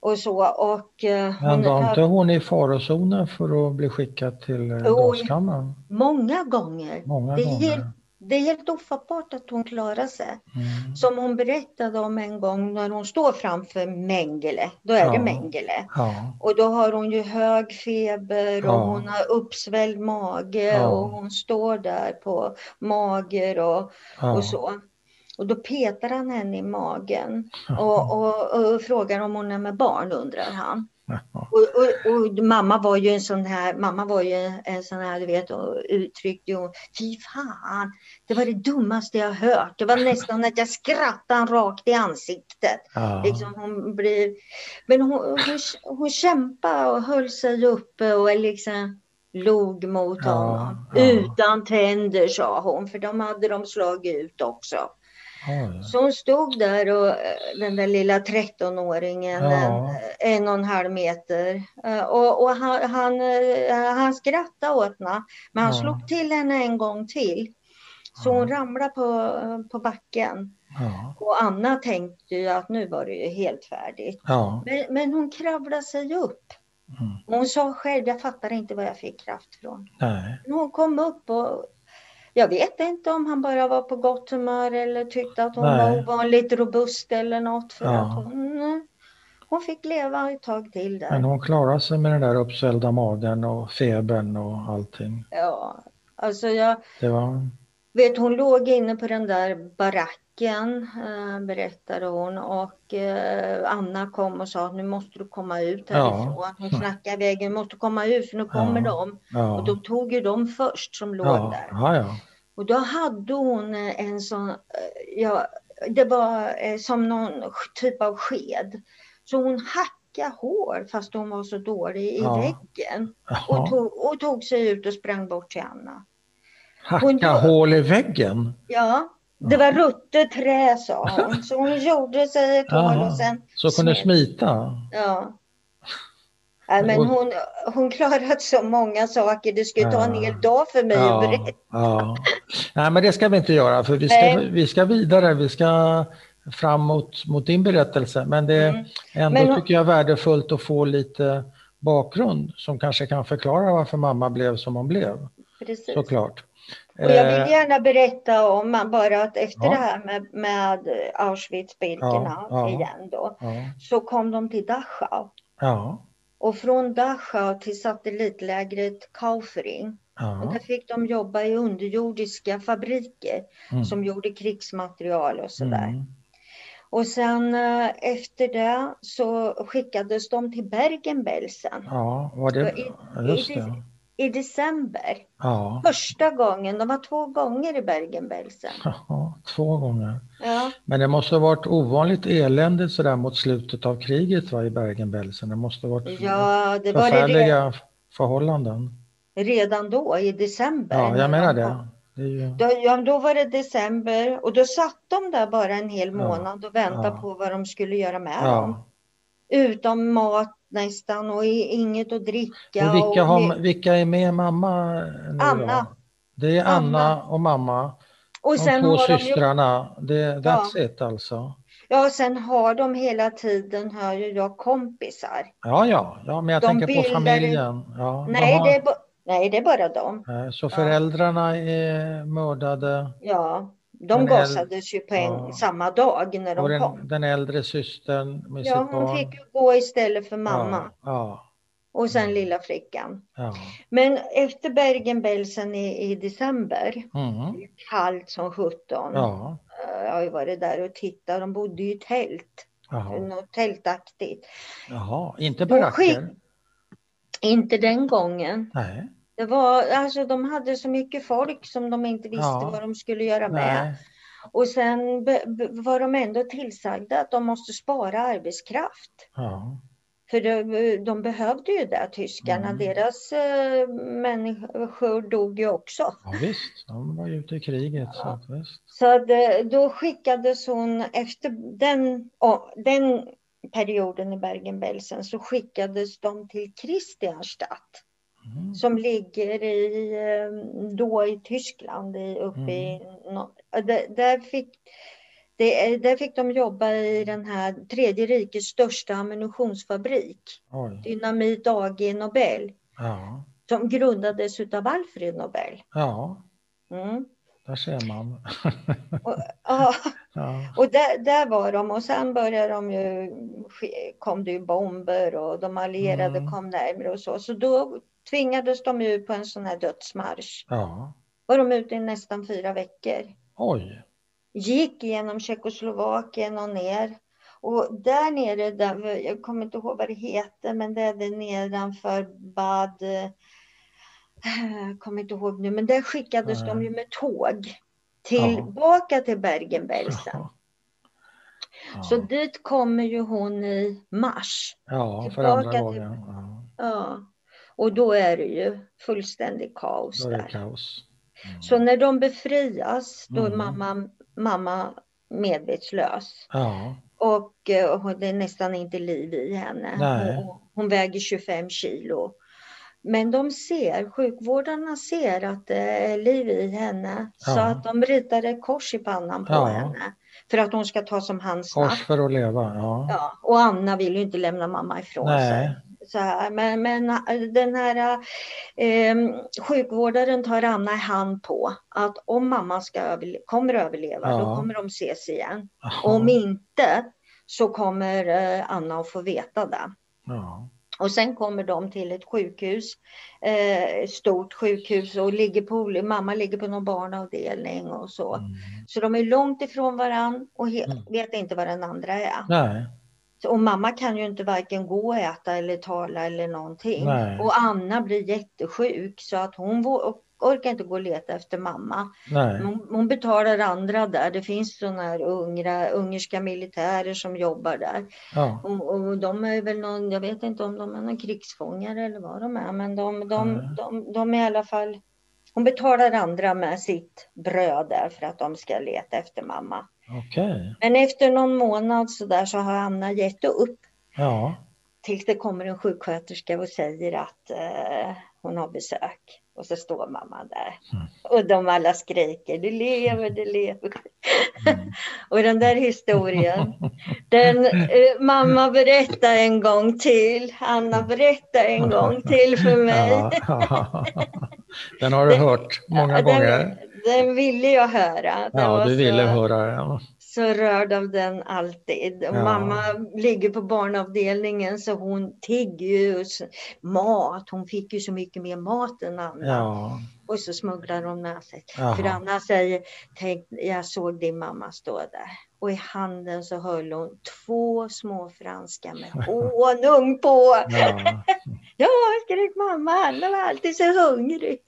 Och så, och, eh, Men var inte hon i farozonen för att bli skickad till eh, gaskammaren? Många gånger. Många det gånger. Det är helt ofattbart att hon klarar sig. Mm. Som hon berättade om en gång när hon står framför Mengele. Då är ja. det Mengele. Ja. Och då har hon ju hög feber och ja. hon har uppsvälld mage och hon står där på mager och, och så. Och då petar han henne i magen och, och, och frågar om hon är med barn undrar han. Och, och, och, mamma var ju en sån här, mamma var ju en sån här, du vet, och uttryckte ju, fy fan, det var det dummaste jag hört. Det var nästan att jag skrattade rakt i ansiktet. Ja. Liksom hon blev, men hon, hon, hon kämpade och höll sig uppe och liksom log mot ja, honom. Ja. Utan tänder sa hon, för de hade de slagit ut också. Så hon stod där och eh, den där lilla 13-åringen, ja. en, en och en halv meter. Eh, och, och han, han, eh, han skrattade åt henne, men han ja. slog till henne en gång till. Så hon ramlade på, på backen. Ja. Och Anna tänkte ju att nu var det ju helt färdigt. Ja. Men, men, hon kravlade sig upp. Mm. Hon sa själv, jag fattar inte var jag fick kraft från. Nej. Hon kom upp och jag vet inte om han bara var på gott humör eller tyckte att hon Nej. var ovanligt robust eller något. För ja. att hon, hon fick leva ett tag till där. Men hon klarade sig med den där uppsvällda magen och febern och allting. Ja, alltså jag... Det var... Vet hon låg inne på den där baracken äh, berättade hon och äh, Anna kom och sa att nu måste du komma ut härifrån. Ja. Hon knackade vägen, du måste komma ut för nu kommer ja. de. Ja. Och då tog ju de först som låg där. Ja, ja. Och då hade hon en sån, eh, ja, det var eh, som någon typ av sked. Så hon hackade hår fast hon var så dålig i ja. väggen. Och tog, och tog sig ut och sprang bort till Anna. Hacka hål i väggen? Ja, det var ruttet trä sa hon. Så hon gjorde sig ett hål och sen... Så kunde smita? Ja. Ja, men hon, hon klarat så många saker. Det skulle ta en hel dag för mig ja, att berätta. Ja. Nej, men det ska vi inte göra för vi ska, vi ska vidare. Vi ska fram mot, din berättelse. Men det mm. ändå men, tycker jag är värdefullt att få lite bakgrund som kanske kan förklara varför mamma blev som hon blev. Precis. Såklart. Och jag vill eh, gärna berätta om bara att efter ja. det här med, med Auschwitz-Birkenau ja, igen då, så kom de till Dachau. Och från Dachau till satellitlägret Kaufering. Och där fick de jobba i underjordiska fabriker mm. som gjorde krigsmaterial och sådär. Mm. Och sen eh, efter det så skickades de till Bergen-Belsen. Ja, var det, just det. I december. Ja. Första gången, de var två gånger i Bergen-Belsen. Ja, två gånger. Ja. Men det måste ha varit ovanligt eländigt sådär mot slutet av kriget va, i Bergen-Belsen. Det måste ha varit ja, det var förfärliga det förhållanden. Redan då i december? Ja, jag menar det. det ju... då, ja, då var det december och då satt de där bara en hel månad och väntade på vad de skulle göra med dem. Utan mat nästan och inget att dricka. Och vilka, och... har, vilka är med mamma? Nu Anna. Då? Det är Anna, Anna, och mamma. Och de två systrarna. Ju... Det, that's ja. it alltså. Ja, sen har de hela tiden, hör ju jag, kompisar. Ja, ja, ja men jag de tänker bildar... på familjen. Ja, nej, har... det är nej, det är bara de. Så föräldrarna är mördade? Ja, de gasades ju på en, ja. samma dag när de och den, kom. Den äldre systern med ja, sitt barn? hon fick gå istället för mamma. Ja, ja. Och sen lilla flickan. Men efter Bergen-Belsen i, i december, mm. kallt som sjutton. Ja. Jag har ju varit där och tittat, de bodde i tält. Jaha. Något tältaktigt. Jaha, inte baracker? Inte den gången. Nej. Det var, alltså de hade så mycket folk som de inte visste Ja. vad de skulle göra med. Nej. Och sen var de ändå tillsagda att de måste spara arbetskraft. Ja. För de, de behövde ju det, tyskarna. Mm. Deras äh, människor dog ju också. ja, visst. De var ju ute i kriget. Så, att, visst. Så att, eh, då skickades hon efter den, oh, den perioden i Bergen-Belsen så skickades de till Kristianstadt. Mm. Som ligger i, eh, då i Tyskland, i, uppe Mm. i. Där, där, fick, det, där fick de jobba i den här tredje rikets största ammunitionsfabrik. Oj. Dynamit AG Nobel. Ja. Som grundades av Alfred Nobel. ja, Mm. där ser man. Och, ja, ja. och där, där var de och sen började de ju, kom det ju bomber och de allierade Mm. kom närmare och så. Så då tvingades de ut på en sån här dödsmarsch. ja. Var de ute i nästan fyra veckor. Oj. Gick genom Tjeckoslovakien och ner. Och där nere, där, jag kommer inte ihåg vad det heter, men det är det nedanför Bad... eh, Jag kommer inte ihåg nu, men där skickades Nej. de ju med tåg tillbaka till Bergen-Belsen. Ja. Ja. Så dit kommer ju hon i mars. ja, för andra till- gången. Ja. Ja. Och då är det ju fullständigt kaos där. kaos. Mm. Så när de befrias, då är Mm. mamma, mamma medvetslös. Ja, Och eh, hon- det är nästan inte liv i henne. Hon, hon väger 25 kilo. Men de ser, sjukvårdarna ser att det är liv i henne. Så Ja. att de ritar ett kors i pannan på Ja. henne. För att hon ska tas om hand snabbt. kors för att leva. Ja. Ja, och Anna vill ju inte lämna mamma ifrån Nej. sig. Så här. Men, men äh, den här eh, sjukvårdaren tar Anna i hand på att om mamma ska överle- kommer överleva, Ja. då kommer de ses igen. Jaha. Om inte så kommer eh, Anna att få veta det. Ja. Och sen kommer de till ett sjukhus, eh, stort sjukhus och ligger på, mamma ligger på någon barnavdelning och så. Mm. Så de är långt ifrån varann och Mm. vet inte vad den andra är. Nej, Och mamma kan ju inte varken gå och äta eller tala eller någonting. Nej. Och Anna blir jättesjuk så att hon orkar inte gå och leta efter mamma. Hon, hon betalar andra där. Det finns sådana här ungra, ungerska militärer som jobbar där. Ja. Och, och de är väl någon, jag vet inte om de är någon krigsfångar eller vad de är, men de, de, Nej. de, de är i alla fall hon betalar andra med sitt bröd där för att de ska leta efter mamma. Okej. Men efter någon månad så där så har Anna gett upp Ja. tills det kommer en sjuksköterska och säger att eh, hon har besök. Och så står mamma där. Mm. Och de alla skriker, det lever, det lever. Mm. och den där historien, den eh, mamma berättar en gång till. Anna berättar en gång till för mig. Den har du hört många Ja, gånger. Den, ville jag höra. Den Ja, du ville så, höra den. så rörd av den alltid. Ja. Mamma ligger på barnavdelningen så hon tigger ju mat. Hon fick ju så mycket mer mat än Anna. Ja. Och så smugglar hon med sig. Jaha. För Anna säger, tänk, jag såg din mamma stå där. Och i handen så höll hon två små franska med honung på. Ja. Ja, skrek mamma, han var alltid så hungrig.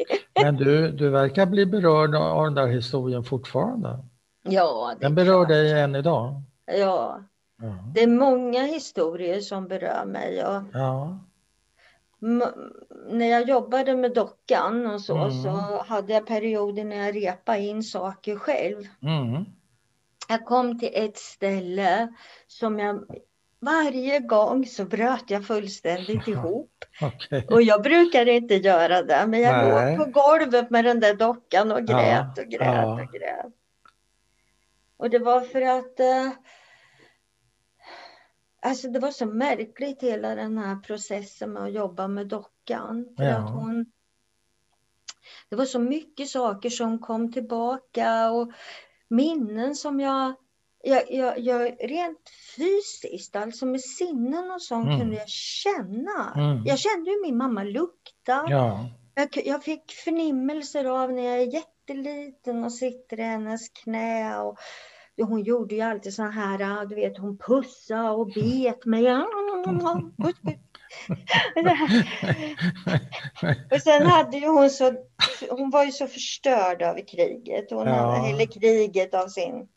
Men du, du verkar bli berörd av den där historien fortfarande. Ja, Den berör klart. dig än idag? Ja. ja. Det är många historier som berör mig. Och ja. När jag jobbade med dockan och så, mm. så hade jag perioder när jag repade in saker själv. Mm. Jag kom till ett ställe som jag varje gång så bröt jag fullständigt ihop. Okay. Och jag brukar inte göra det, men jag Nej. låg på golvet med den där dockan och grät ja. och grät ja. och grät. Och det var för att eh, Alltså det var så märkligt hela den här processen med att jobba med dockan. För ja. att hon, det var så mycket saker som kom tillbaka och minnen som jag jag, jag, jag, rent fysiskt, alltså med sinnen och sånt, mm. kunde jag känna. Mm. Jag kände hur min mamma luktade. Ja. Jag, jag, fick förnimmelser av när jag är jätteliten och sitter i hennes knä. Och, hon gjorde ju alltid så här, du vet, hon pussade och bet mig. och sen hade ju hon så, hon var ju så förstörd av kriget. Hon ja. hade, eller kriget av sin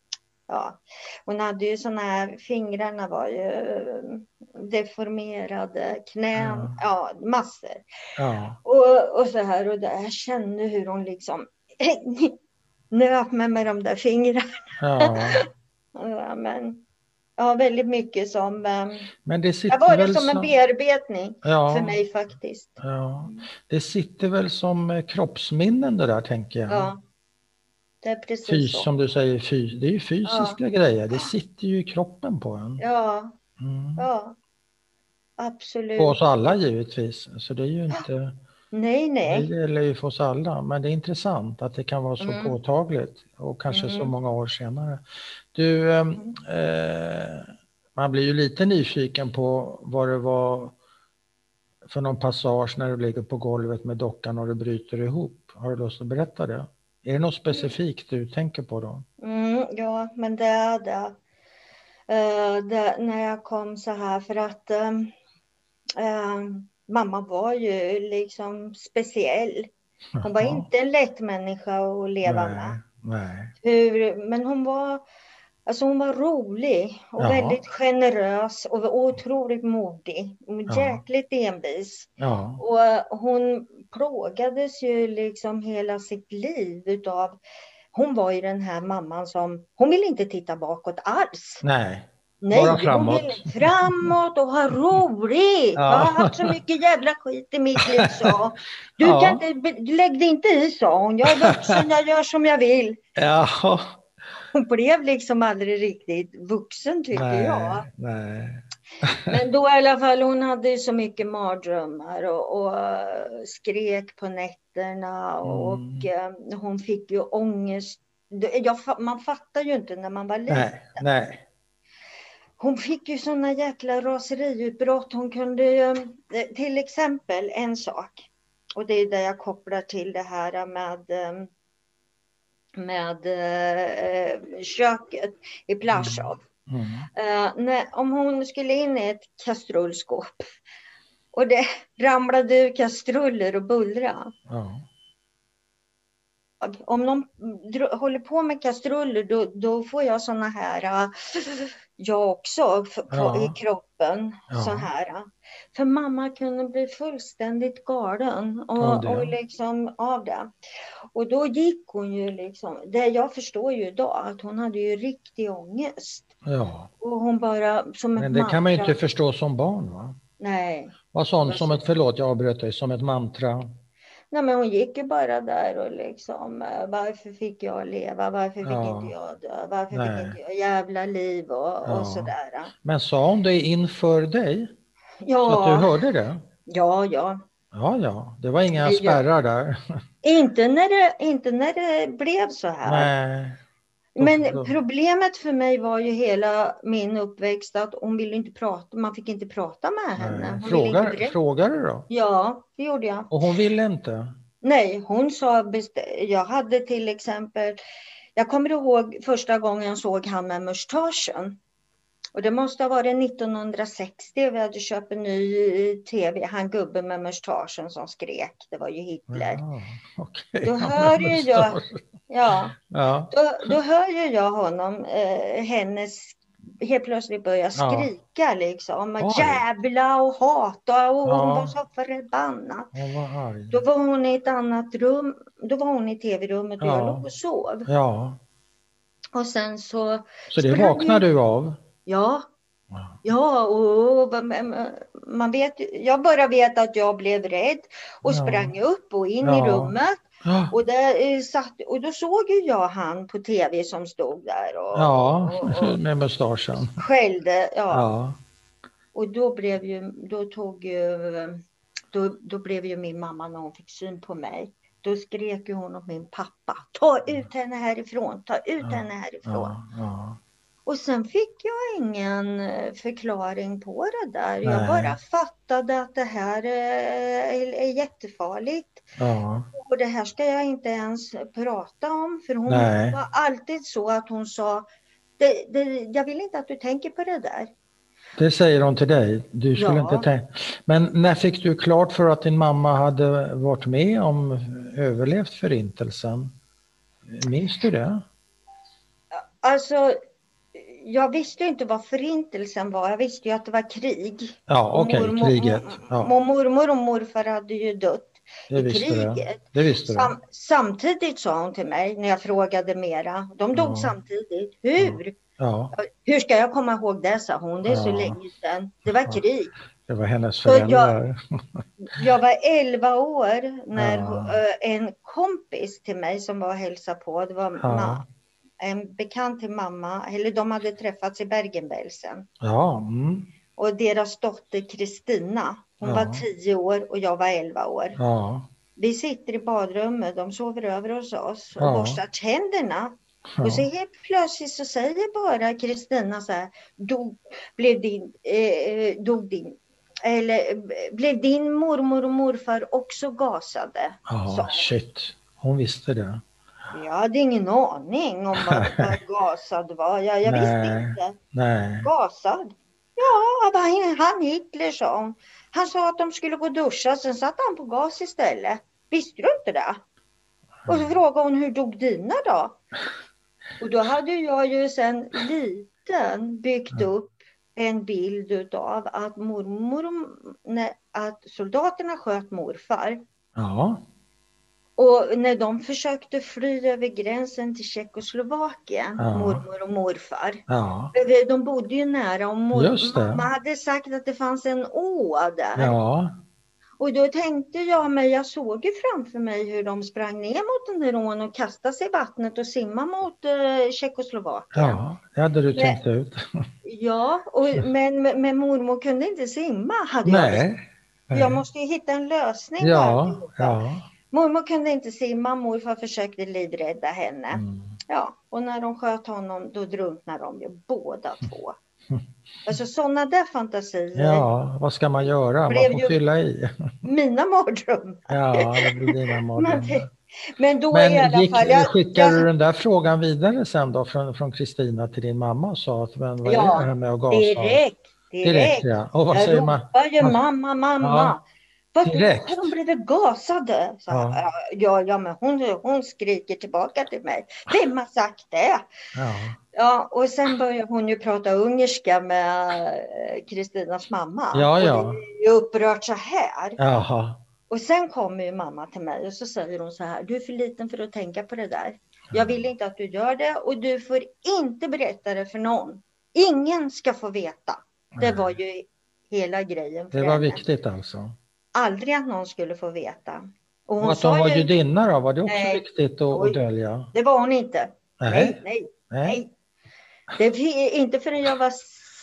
ja, hon hade ju sådana här, fingrarna var ju eh, deformerade, knän, ja, ja massor. Ja. Och, och så här och där. Jag kände hur hon liksom nöp mig med de där fingrarna. Ja. ja, men, ja, väldigt mycket som... Eh, men det sitter var det som en bearbetning ja, för mig faktiskt. Ja. Det sitter väl som eh, kroppsminnen det där tänker jag. Ja. Det är precis Fys, så. Som du säger, fys, det är ju fysiska ja. grejer. Det sitter ju i kroppen på en. Ja, mm. ja. absolut. På oss alla givetvis. Så det är ju inte... Nej, nej. Det gäller ju för oss alla, men det är intressant att det kan vara så mm. påtagligt och kanske mm. så många år senare. Du, ehm, mm. eh, man blir ju lite nyfiken på vad det var för någon passage när du ligger på golvet med dockan och du bryter ihop. Har du lust att berätta det? Är det något specifikt du tänker på då? Mm, ja, men det är det. Uh, det. När jag kom så här för att uh, uh, mamma var ju liksom speciell. Hon var inte en lätt människa att leva nej, med. Nej. Hur, men hon var, alltså hon var rolig och Jaha. väldigt generös och otroligt modig. Och jäkligt envis. Och hon plågades ju liksom hela sitt liv utav hon var ju den här mamman som, hon ville inte titta bakåt alls. Nej. Nej, bara framåt. hon ville framåt och ha roligt. Ja. Jag har haft så mycket jävla skit i mitt liv, så. Du ja. kan inte, lägg dig inte i, sa hon. Jag är vuxen, jag gör som jag vill. Ja. Hon blev liksom aldrig riktigt vuxen, tycker nej, jag. Nej. Men då i alla fall, hon hade så mycket mardrömmar och, och skrek på nätterna och mm. Eh, hon fick ju ångest. Jag, man fattar ju inte när man var liten. Nej, nej. Hon fick ju sådana jäkla raseriutbrott. Hon kunde ju, eh, till exempel en sak, och det är det jag kopplar till det här med eh, med eh, köket i Plaschow. Mm. Uh, när, om hon skulle in i ett kastrullskåp och det ramlade ur kastruller och bullra. Ja. Om någon håller på med kastruller då, då får jag såna här, uh, jag också, ja. i kroppen. Ja. Så här. För mamma kunde bli fullständigt galen och, av, det. och liksom, av det. Och då gick hon ju liksom, det jag förstår ju idag, att hon hade ju riktig ångest. Ja. Och hon bara som Men det mantra. kan man ju inte förstå som barn va? Nej. Vad sånt som ett, förlåt jag avbröt dig, som ett mantra? Nej men hon gick ju bara där och liksom eh, varför fick jag leva, varför fick ja. inte jag dö, varför Nej. fick inte jag jävla liv och, ja. och sådär. Men sa hon det inför dig? Ja. Så att du hörde det? Ja, ja. Ja, ja, det var inga spärrar där. Inte när det, inte när det blev så här. Nej. Men problemet för mig var ju hela min uppväxt att hon ville inte prata, man fick inte prata med henne. Frågar, frågar du då? Ja, det gjorde jag. Och hon ville inte? Nej, hon sa, jag hade till exempel, jag kommer ihåg första gången jag såg han med mustaschen. Och det måste ha varit 1960. Vi hade köpt en ny eh, tv. Han gubben med mustaschen som skrek. Det var ju Hitler. Ja, okay. Då hör ju jag, ja, ja. Då, då hör ju jag honom, eh, hennes helt plötsligt börja skrika ja. liksom. Oj. Jävla och hata och ja. hon var så förbannad. Var då var hon i ett annat rum. Då var hon i tv-rummet och ja. jag låg och sov. Ja. Och sen så... Så det vaknade du av? Ja. Ja, och man vet, jag bara vet att jag blev rädd och sprang upp och in i rummet. Och, där, eh, satt, och då såg ju jag han på tv som stod där. Och, ja, och, och, med mustaschen. Skällde, ja. ja. Och då blev ju, då tog ju, då, då blev ju min mamma när hon fick syn på mig. Då skrek ju hon åt min pappa. Ta ut henne härifrån, ta ut ja, henne härifrån. Ja, och sen fick jag ingen eh, förklaring på det där. Nej. Jag bara fattade att det här är, är jättefarligt. Ja. Och det här ska jag inte ens prata om. För hon Nej. var alltid så att hon sa, det, det, jag vill inte att du tänker på det där. Det säger hon till dig? Du skulle ja. inte tänka. Men när fick du klart för att din mamma hade varit med om överlevt förintelsen? Minns du det? Alltså, jag visste inte vad förintelsen var. Jag visste ju att det var krig. Ja, okej, okay, kriget. Ja. Mormor och morfar hade ju dött det i kriget. Det. Det visste Sam. Samtidigt sa hon till mig när jag frågade mera. De dog ja. samtidigt. Hur? Ja. Hur ska jag komma ihåg det, sa hon. Det är så länge sedan. Det var krig. Det var hennes föräldrar. Jag, jag, var 11 år när en kompis till mig som var och hälsade på, det var ja en bekant till mamma, eller de hade träffats i Bergen-Belsen. Ja. Mm. Och deras dotter Kristina, hon ja. var tio år och jag var elva år. Ja. Vi sitter i badrummet, de sover över hos oss och ja. borstar tänderna. Ja. Och så helt plötsligt så säger bara Kristina så här, dog, blev din, eh, dog din, eller blev din mormor och morfar också gasade? Ja, shit. Hon visste det. Jag hade ingen aning om vad, vad gasad var. Jag, jag visste inte. Nej. Gasad? Ja, han, han Hitler sa hon. Han sa att de skulle gå och duscha, sen satt han på gas istället. Visste du inte det? Och så frågade hon, hur dog dina då? Och då hade jag ju sen liten byggt upp en bild av att mormor, att soldaterna sköt morfar. Ja. Och när de försökte fly över gränsen till Tjeckoslovakien, ja. mormor och morfar. Ja. De bodde ju nära och mor mamma hade sagt att det fanns en å där. Ja. Och då tänkte jag mig, jag såg ju framför mig hur de sprang ner mot den där ån och kastade sig i vattnet och simmade mot uh, Tjeckoslovakien. Ja, det hade du tänkt men, ut. ja, och, men, men mormor kunde inte simma. Hade Nej. Jag, jag måste ju hitta en lösning. Ja, ja. Mormor kunde inte simma, morfar försökte livrädda henne. Mm. Ja, och när de sköt honom då drunknade de ju båda två. Alltså sådana där fantasier. Ja, vad ska man göra? Man får fylla i. Mina mardrömmar. Ja, det blir dina mardrömmar. Men då Men i alla gick, fall... Jag, skickade jag, du den där frågan vidare sen då från Kristina till din mamma och sa att men, vad ja, är det här med att gasa? Direkt, direkt. direkt ja. Och vad jag säger man? ju mamma, mamma. Ja. Direkt. Har de blivit gasade? Så, ja. ja, ja, men hon, hon skriker tillbaka till mig. Vem har sagt det? Ja. ja, och sen börjar hon ju prata ungerska med eh, Kristinas mamma. Ja, ja. Och det är upprört så här. Jaha. Och sen kommer ju mamma till mig och så säger hon så här. Du är för liten för att tänka på det där. Jag vill inte att du gör det och du får inte berätta det för någon. Ingen ska få veta. Det var ju hela grejen. det var henne. viktigt alltså aldrig att någon skulle få veta. Och, hon och att hon var ju, judinna då, var det också nej, viktigt att, att dölja? Det var hon inte. Nej, nej, nej. nej. Det, inte förrän jag var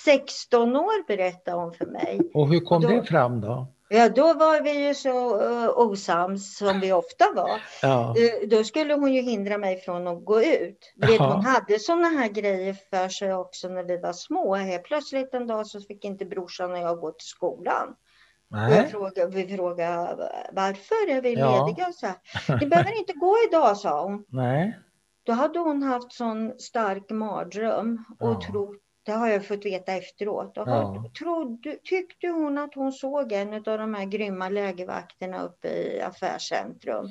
16 år berättade hon för mig. Och hur kom då, det fram då? Ja, då var vi ju så uh, osams som vi ofta var. Ja. Uh, då skulle hon ju hindra mig från att gå ut. Vet, hon hade sådana här grejer för sig också när vi var små. Helt plötsligt en dag så fick inte brorsan och jag gå till skolan. Och frågade, vi frågade varför är vi ja. lediga? Så här, Ni behöver inte gå idag, sa hon. Nej. Då hade hon haft sån stark mardröm och ja. trott Det har jag fått veta efteråt. Ja. Trodde, tyckte hon att hon såg en av de här grymma lägervakterna uppe i affärscentrum.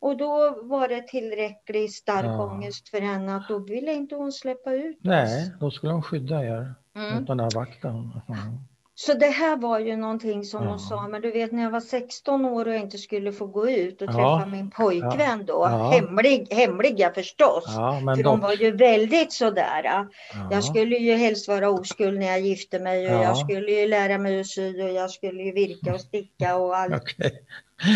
Och då var det tillräckligt stark ja. ångest för henne att då ville inte hon släppa ut oss. Nej, då skulle hon skydda er mm. mot den här vakten. Mm. Så det här var ju någonting som ja. hon sa, men du vet när jag var 16 år och inte skulle få gå ut och träffa ja. min pojkvän då, ja. hemlig, hemliga förstås, för de var ju väldigt sådär. Jag skulle ju helst vara oskuld när jag gifte mig och jag skulle ju lära mig att sy och jag skulle ju virka och sticka och allt. Okay.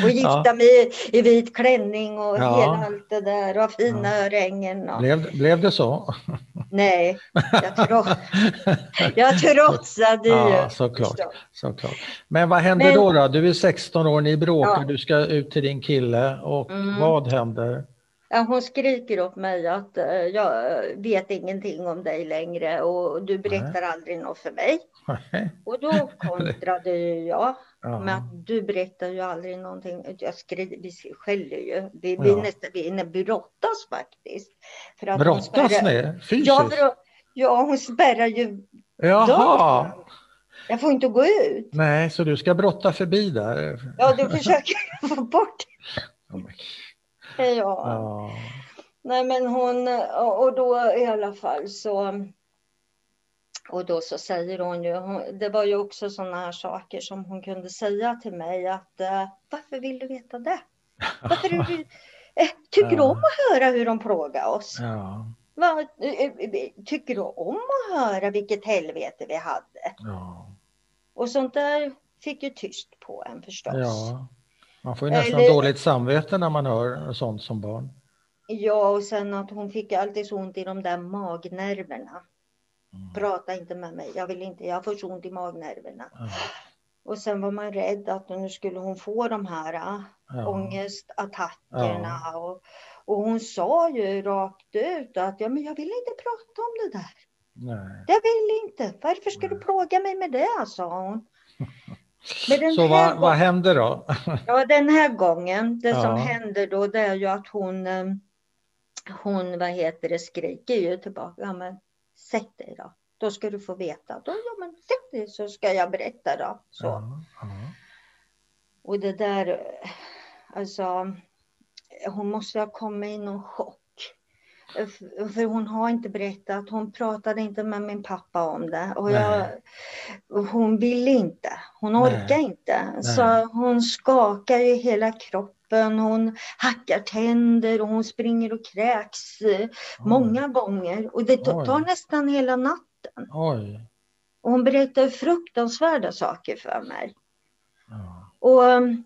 Och gifta ja. mig i vit klänning och ja. hela allt det där och fina ja. örhängen. Och... Blev, blev det så? Nej, jag, tro... jag trotsade ju. Ja, såklart, såklart. Men vad händer Men... då, då? Du är 16 år, ni bråkar, ja. du ska ut till din kille och mm. vad händer? Hon skriker åt mig att uh, jag vet ingenting om dig längre och du berättar Nej. aldrig något för mig. Nej. Och då kontrade jag Ja. Men du berättar ju aldrig någonting. Jag skri, vi skäller ju. Vi, ja. vi, nästan, vi brottas faktiskt. För att brottas ni? Fysiskt? Ja, för, ja, hon spärrar ju Jaha. Dörren. Jag får inte gå ut. Nej, så du ska brotta förbi där? Ja, du försöker få bort ja. ja. Nej, men hon, och då i alla fall så och då så säger hon ju, hon, det var ju också sådana här saker som hon kunde säga till mig att uh, varför vill du veta det? Varför du, eh, tycker ja. du om att höra hur de plågar oss? Ja. Va, eh, tycker du om att höra vilket helvete vi hade? Ja. Och sånt där fick ju tyst på en förstås. Ja. Man får ju nästan Eller, dåligt samvete när man hör sånt som barn. Ja, och sen att hon fick alltid så ont i de där magnerverna. Mm. Prata inte med mig, jag vill inte, jag får så ont i magnerverna. Mm. Och sen var man rädd att nu skulle hon få de här ja. ångestattackerna. Ja. Och, och hon sa ju rakt ut att ja, men jag vill inte prata om det där. Nej. Jag vill inte. Varför ska du plåga mig med det? sa hon. Så vad, vad hände då? ja, den här gången, det ja. som händer då, det är ju att hon, eh, hon vad heter det, skriker ju tillbaka. Men sätt dig då. Då ska du få veta. Då, ja, men sätt dig så ska jag berätta då. Så. Ja, ja. Och det där, alltså, hon måste ha kommit i någon chock. För hon har inte berättat, hon pratade inte med min pappa om det. Och jag, hon vill inte, hon orkar Nej. inte. Nej. Så hon skakar i hela kroppen, hon hackar tänder och hon springer och kräks Oj. många gånger. Och det tar Oj. nästan hela natten. Oj. Och hon berättar fruktansvärda saker för mig. Ja. Och um,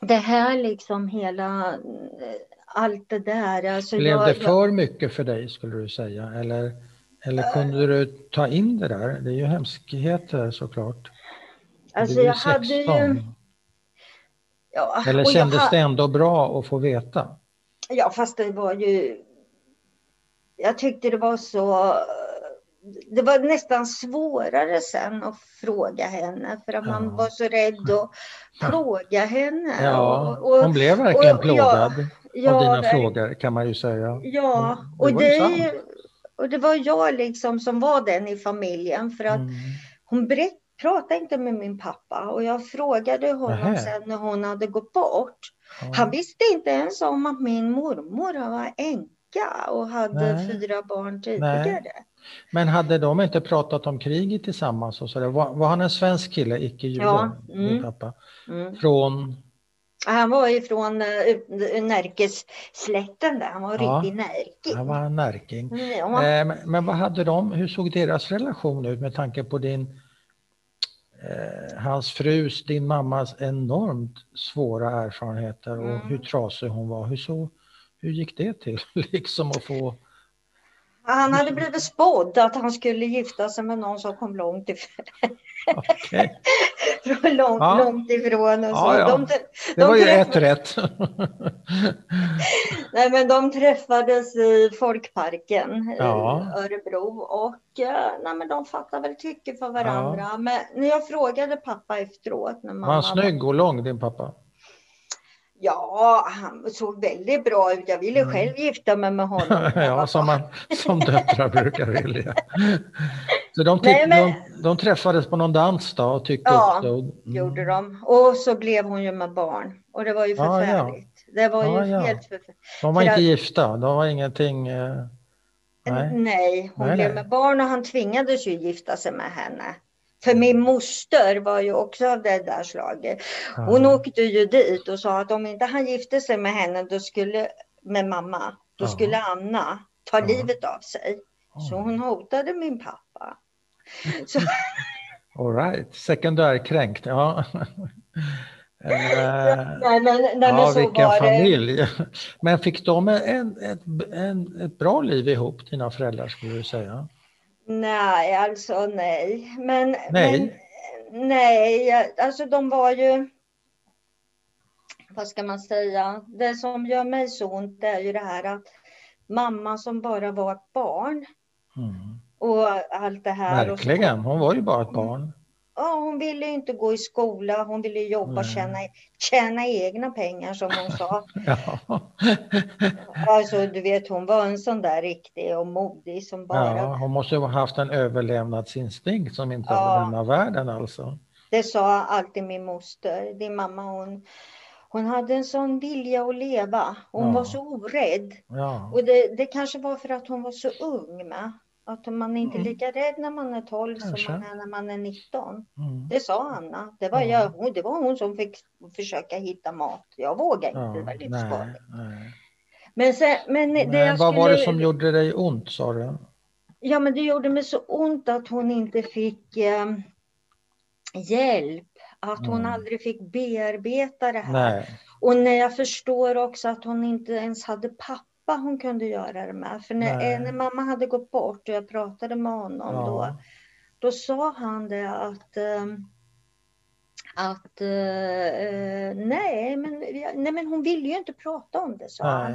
det här liksom hela allt det där. Alltså Blev jag, det för mycket för dig skulle du säga? Eller, eller kunde du ta in det där? Det är ju hemskheter såklart. Alltså jag 16. hade ju... Ja, eller kändes jag, det ändå bra att få veta? Ja, fast det var ju... Jag tyckte det var så... Det var nästan svårare sen att fråga henne för att ja. man var så rädd att fråga henne. Ja, och, och, hon blev verkligen och, plågad. Ja, av dina det, frågor kan man ju säga. Ja, och det, det och det var jag liksom som var den i familjen för att mm. hon berätt, pratade inte med min pappa och jag frågade honom Nähe. sen när hon hade gått bort. Ja. Han visste inte ens om att min mormor var änka och hade Nej. fyra barn tidigare. Nej. Men hade de inte pratat om kriget tillsammans? Och så där? Var, var han en svensk kille, icke jude, ja. mm. pappa? Mm. Från han var ifrån uh, Närkesslätten där, han var ja, riktig närking. Han var närking. Mm, ja. Eh, men vad hade de, hur såg deras relation ut med tanke på din, eh, hans frus, din mammas enormt svåra erfarenheter och mm. hur trasig hon var. Hur, så, hur gick det till liksom att få han hade blivit spådd att han skulle gifta sig med någon som kom långt ifrån. Okay. långt, ja. långt ifrån. Och så. Ja, ja. De, de det var ju ett rätt. nej, men de träffades i Folkparken i Örebro och nej, men de fattade väl tycke för varandra. Men när jag frågade pappa efteråt. När mamma var han snygg och lång, din pappa? Ja, han såg väldigt bra ut. Jag ville mm. själv gifta mig med honom. ja, som, man, som döttrar brukar vilja. Så de, Nej, men... de, de, träffades på någon dans då och tyckte Ja, också. Mm. gjorde de. Och så blev hon ju med barn. Och det var ju förfärligt. Ja, ja. Det var ju ja, helt förfärligt. De var För inte att... gifta, de var ingenting... Eh... Nej. Nej, hon nej, blev med barn och han tvingades ju gifta sig med henne. För min moster var ju också av det där slaget. Hon Aha. åkte ju dit och sa att om inte han gifte sig med henne, då skulle, med mamma, då Aha. skulle Anna ta Aha. livet av sig. Så hon hotade min pappa. Så... All right, sekundärkränkt. Ja. nej, men, nej, ja, vilken familj. Det. Men fick de en, ett, en, ett bra liv ihop, dina föräldrar, skulle du säga? Nej, alltså nej. Men, nej. Men, nej, alltså de var ju... Vad ska man säga? Det som gör mig så ont är ju det här att mamma som bara var ett barn. Mm. Och allt det här. Verkligen, hon var ju bara ett barn. Ja, hon ville inte gå i skola, hon ville jobba och tjäna, tjäna egna pengar som hon sa. ja. Alltså du vet hon var en sån där riktig och modig som bara... Ja, hon måste ha haft en överlevnadsinstinkt som inte ja. har lämnat världen alltså. Det sa alltid min moster, din mamma hon hon hade en sån vilja att leva. Hon ja. var så orädd. Ja. Och det, det kanske var för att hon var så ung med. Att man är inte mm. lika rädd när man är 12 Kanske. som man är när man är 19. Mm. Det sa Anna. Det var, mm. jag, det var hon som fick försöka hitta mat. Jag vågade inte, ja, det var livsfarligt. Men, sen, men, men vad skulle... var det som gjorde dig ont sa du? Ja men det gjorde mig så ont att hon inte fick eh, hjälp. Att hon mm. aldrig fick bearbeta det här. Nej. Och när jag förstår också att hon inte ens hade pappa pappa hon kunde göra det med. För när, när mamma hade gått bort och jag pratade med honom ja. då, då sa han det att um, att uh, nej, men, nej, men hon ville ju inte prata om det, sa han.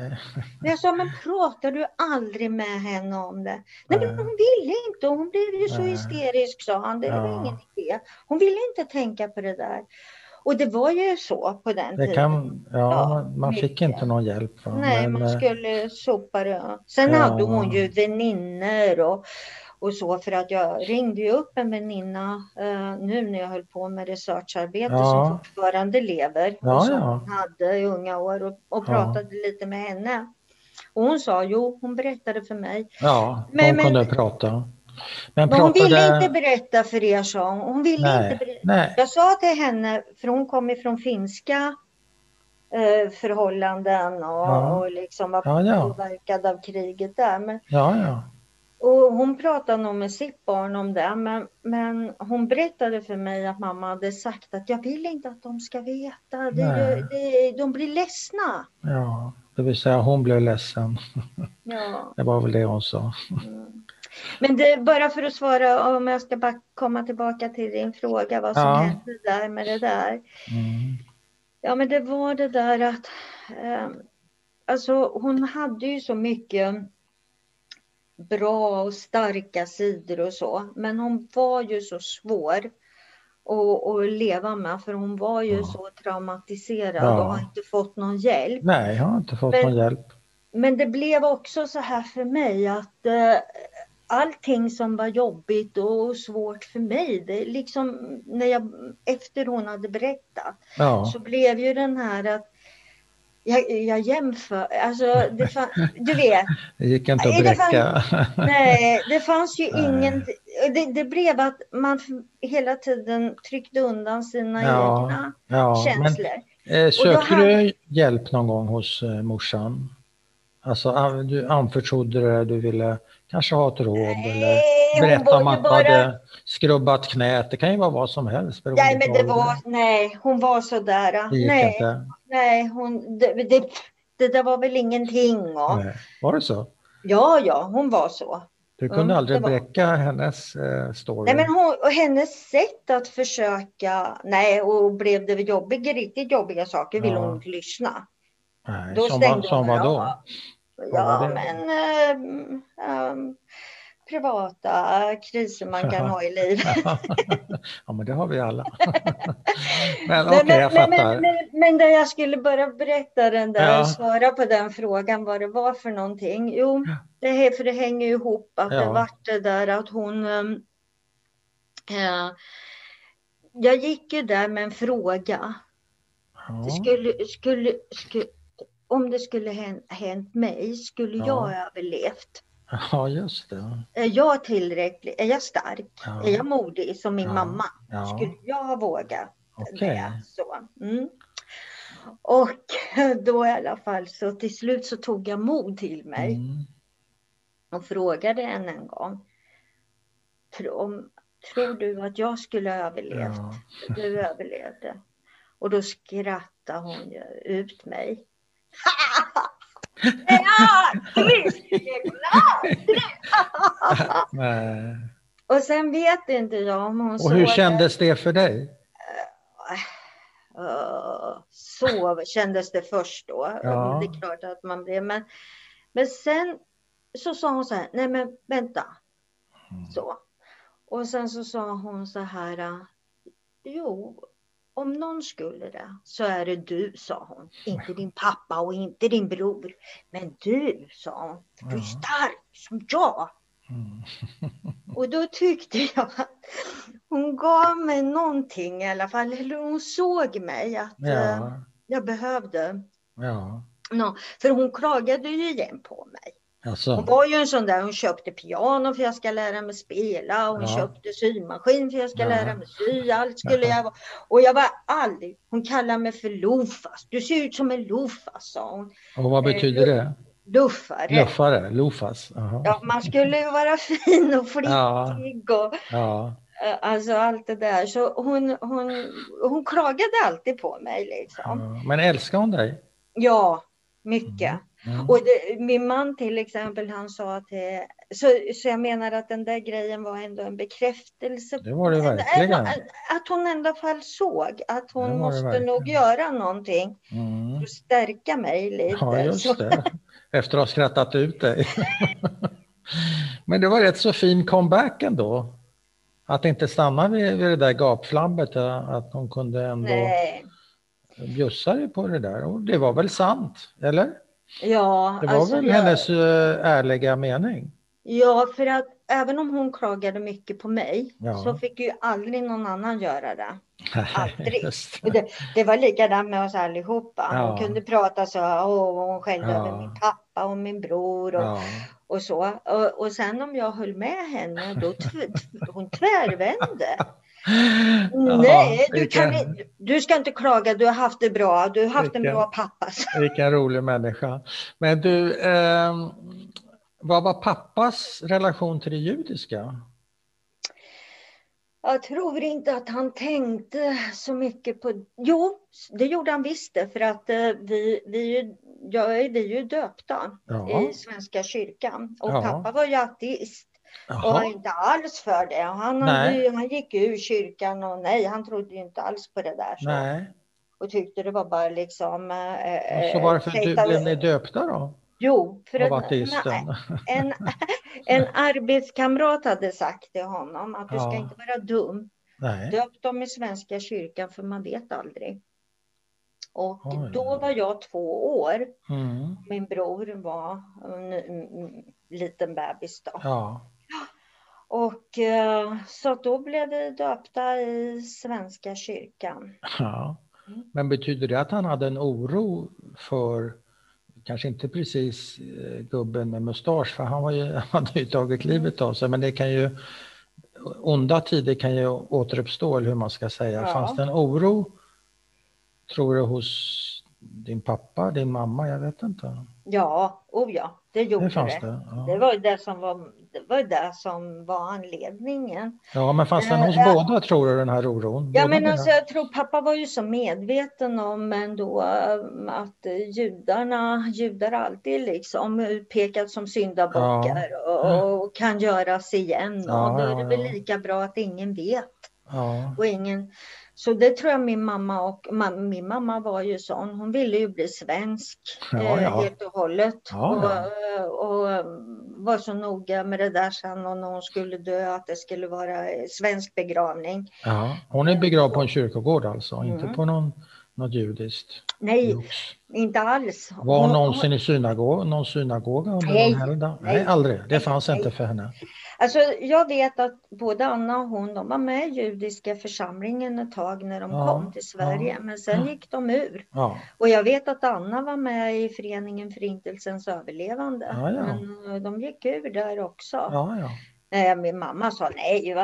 Men jag sa, men pratar du aldrig med henne om det? Nej, nej men hon ville inte, hon blev ju så nej. hysterisk, sa han. Det ja. var ingen idé. Hon ville inte tänka på det där. Och det var ju så på den det tiden. Kan, ja, ja man mycket. fick inte någon hjälp. Va? Nej, Men, man eh, skulle sopa det. Sen ja, hade hon ju vänner och, och så för att jag ringde ju upp en väninna uh, nu när jag höll på med researcharbete ja. som fortfarande lever ja, och som hon hade i unga år och, och pratade lite med henne. Och hon sa, jo, hon berättade för mig. Ja, hon men, kunde men, prata. Men, men hon ville inte berätta för er, sa hon. hon ville nej, inte berätta. Nej. Jag sa till henne, för hon kom ifrån finska eh, förhållanden och, ja. och liksom var ja, ja. påverkad av kriget där. Men, ja, ja. Och hon pratade nog med sitt barn om det, men, men hon berättade för mig att mamma hade sagt att jag vill inte att de ska veta. Det, det, de blir ledsna. Ja, det vill säga hon blev ledsen. Ja. Det var väl det hon sa. Mm. Men det, bara för att svara, om jag ska bara komma tillbaka till din fråga, vad som ja. hände där med det där. Mm. Ja, men det var det där att, eh, alltså hon hade ju så mycket bra och starka sidor och så, men hon var ju så svår att, leva med, för hon var ju ja. så traumatiserad ja. och har inte fått någon hjälp. Nej, jag har inte fått men, någon hjälp. Men det blev också så här för mig att eh, allting som var jobbigt och svårt för mig, det liksom när jag, efter hon hade berättat, ja. så blev ju den här att jag, jag jämför, alltså det fann, du vet. Det gick inte att bräcka. nej, det fanns ju nej. ingen, det, det, blev att man hela tiden tryckte undan sina ja, egna ja, känslor. Men, eh, sökte du hjälp någon gång hos eh, morsan? Alltså du anförtrodde det, du ville kanske ha ett råd Nej, eller berätta om att bara... hade skrubbat knät. Det kan ju vara vad som helst. Nej, men det var, nej, hon var sådär. Det nej, inte. nej hon, det, det, det där var väl ingenting. Och... Nej. Var det så? Ja, ja, hon var så. Du kunde mm, aldrig bräcka hennes eh, story? Nej, men hon, och hennes sätt att försöka, nej, och blev det jobbiga, riktigt jobbiga saker ja. ville hon inte lyssna. Nej, då som, stängde som vad då? Ja, men äh, äh, privata kriser man kan ha i livet. ja, men det har vi alla. men okej, okay, jag fattar. Men, men, men, där jag skulle bara berätta den där, ja. svara på den frågan vad det var för någonting. Jo, det, för det hänger ihop att ja. det vart det där att hon äh, jag gick ju där med en fråga. Ja. Skulle, skulle, skulle, om det skulle hänt mig, skulle ja. jag överlevt? Ja, just det. Är jag tillräcklig? Är jag stark? Ja. Är jag modig som min mamma? Skulle jag ha vågat okay. det? Så. Mm. Och då i alla fall så till slut så tog jag mod till mig mm. och frågade henne en gång om Tror du att jag skulle ha överlevt? Ja. Du överlevde. Och då skrattade hon ut mig. Ja, Och sen vet inte jag om hon Och hur kändes det för dig? Uh, så kändes det först då. Ja. Det är klart att man blev, men, men sen så sa hon så här, nej men vänta. Mm. Så. Och sen så sa hon så här, jo, om någon skulle det så är det du, sa hon. Inte din pappa och inte din bror. Men du, sa hon, du är stark som jag. Mm. och då tyckte jag att hon gav mig någonting i alla fall. Eller hon såg mig att ja. uh, jag behövde. Ja. No, för hon klagade ju igen på mig. Alltså. Hon var ju en sån där, hon köpte piano för jag ska lära mig spela, hon ja. köpte symaskin för jag ska ja. lära mig sy, allt skulle ja. jag vara. Och jag var aldrig, hon kallade mig för Lofas, du ser ut som en Lofas, sa hon. Och vad betyder eh, det? Luffare. Luffare, Lofas. Ja, man skulle ju vara fin och flickig och. Eh, alltså allt det där. Så hon, hon, hon klagade alltid på mig liksom. Men älskar hon dig? Ja, mycket. Mm. Mm. Och det, min man till exempel, han sa att så, så jag menar att den där grejen var ändå en bekräftelse. Det var det verkligen. Att hon i alla fall såg att hon måste nog göra någonting mm. för att stärka mig lite. Ja, just det. Efter att ha skrattat ut dig. Men det var rätt så fin comeback ändå. Att inte stanna vid, vid det där gapflabbet, att hon kunde ändå Nej. bjussa dig på det där. Och det var väl sant, eller? Ja, det var alltså, väl jag... hennes eh, ärliga mening? Ja, för att även om hon klagade mycket på mig ja. så fick ju aldrig någon annan göra det. Aldrig. Det. Det, det. var likadant med oss allihopa. Ja. Hon kunde prata så, och hon skällde ja. över min pappa och min bror och, ja. och så. Och, och sen om jag höll med henne, då hon tvärvände. Nej, du, kan, du ska inte klaga, du har haft det bra, du har haft vilken, en bra pappa. Vilken rolig människa. Men du, eh, vad var pappas relation till det judiska? Jag tror inte att han tänkte så mycket på... Jo, det gjorde han visst det, för att eh, vi, vi, ja, vi är ju döpta ja. i Svenska kyrkan. Och ja. pappa var ju ateist. Jaha. och var inte alls för det. Han, hade, han gick ur kyrkan och nej, han trodde inte alls på det där. Så. Nej. Och tyckte det var bara liksom... Eh, så varför du, blev ni döpta då? Jo, för en, en, en arbetskamrat hade sagt till honom att du ja. ska inte vara dum. Nej. Döp dem i Svenska kyrkan för man vet aldrig. Och Oj. då var jag två år. Mm. Min bror var en, en liten bebis då. Ja. Och eh, så då blev vi döpta i Svenska kyrkan. Ja. Mm. Men betyder det att han hade en oro för, kanske inte precis eh, gubben med mustasch, för han, var ju, han hade ju tagit livet av sig, men det kan ju, onda tider kan ju återuppstå, eller hur man ska säga. Ja. Fanns det en oro, tror du, hos din pappa, din mamma, jag vet inte? Ja, oh ja, det gjorde det. Det, det. Ja. det var det som var det var det som var anledningen. Ja, men fanns den hos äh, båda tror du den här oron? Ja, men alltså, jag tror pappa var ju så medveten om ändå um, att judarna, judar alltid liksom utpekat som syndabockar ja. och, och, kan göras igen. Ja, och då är det väl lika bra att ingen vet. Och ingen, Så det tror jag min mamma och min mamma var ju sån. Hon ville ju bli svensk ja, ja. Eh, helt och hållet. Ja, och, eh, och, eh, var så noga med det där sen och när hon skulle dö att det skulle vara svensk begravning. Ja, hon är begravd på en kyrkogård alltså, mm. inte på någon, något judiskt? Nej, Jux. inte alls. Var hon någonsin i synagoga, någon synagoga under nej, någon helgdag? Nej, nej, aldrig. Det fanns nej. inte för henne. Alltså, jag vet att både Anna och hon de var med i judiska församlingen ett tag när de ja, kom till Sverige, ja, men sen ja. gick de ur. Och jag vet att Anna var med i föreningen Förintelsens överlevande, men eh, de gick ur där också. Min mamma sa nej,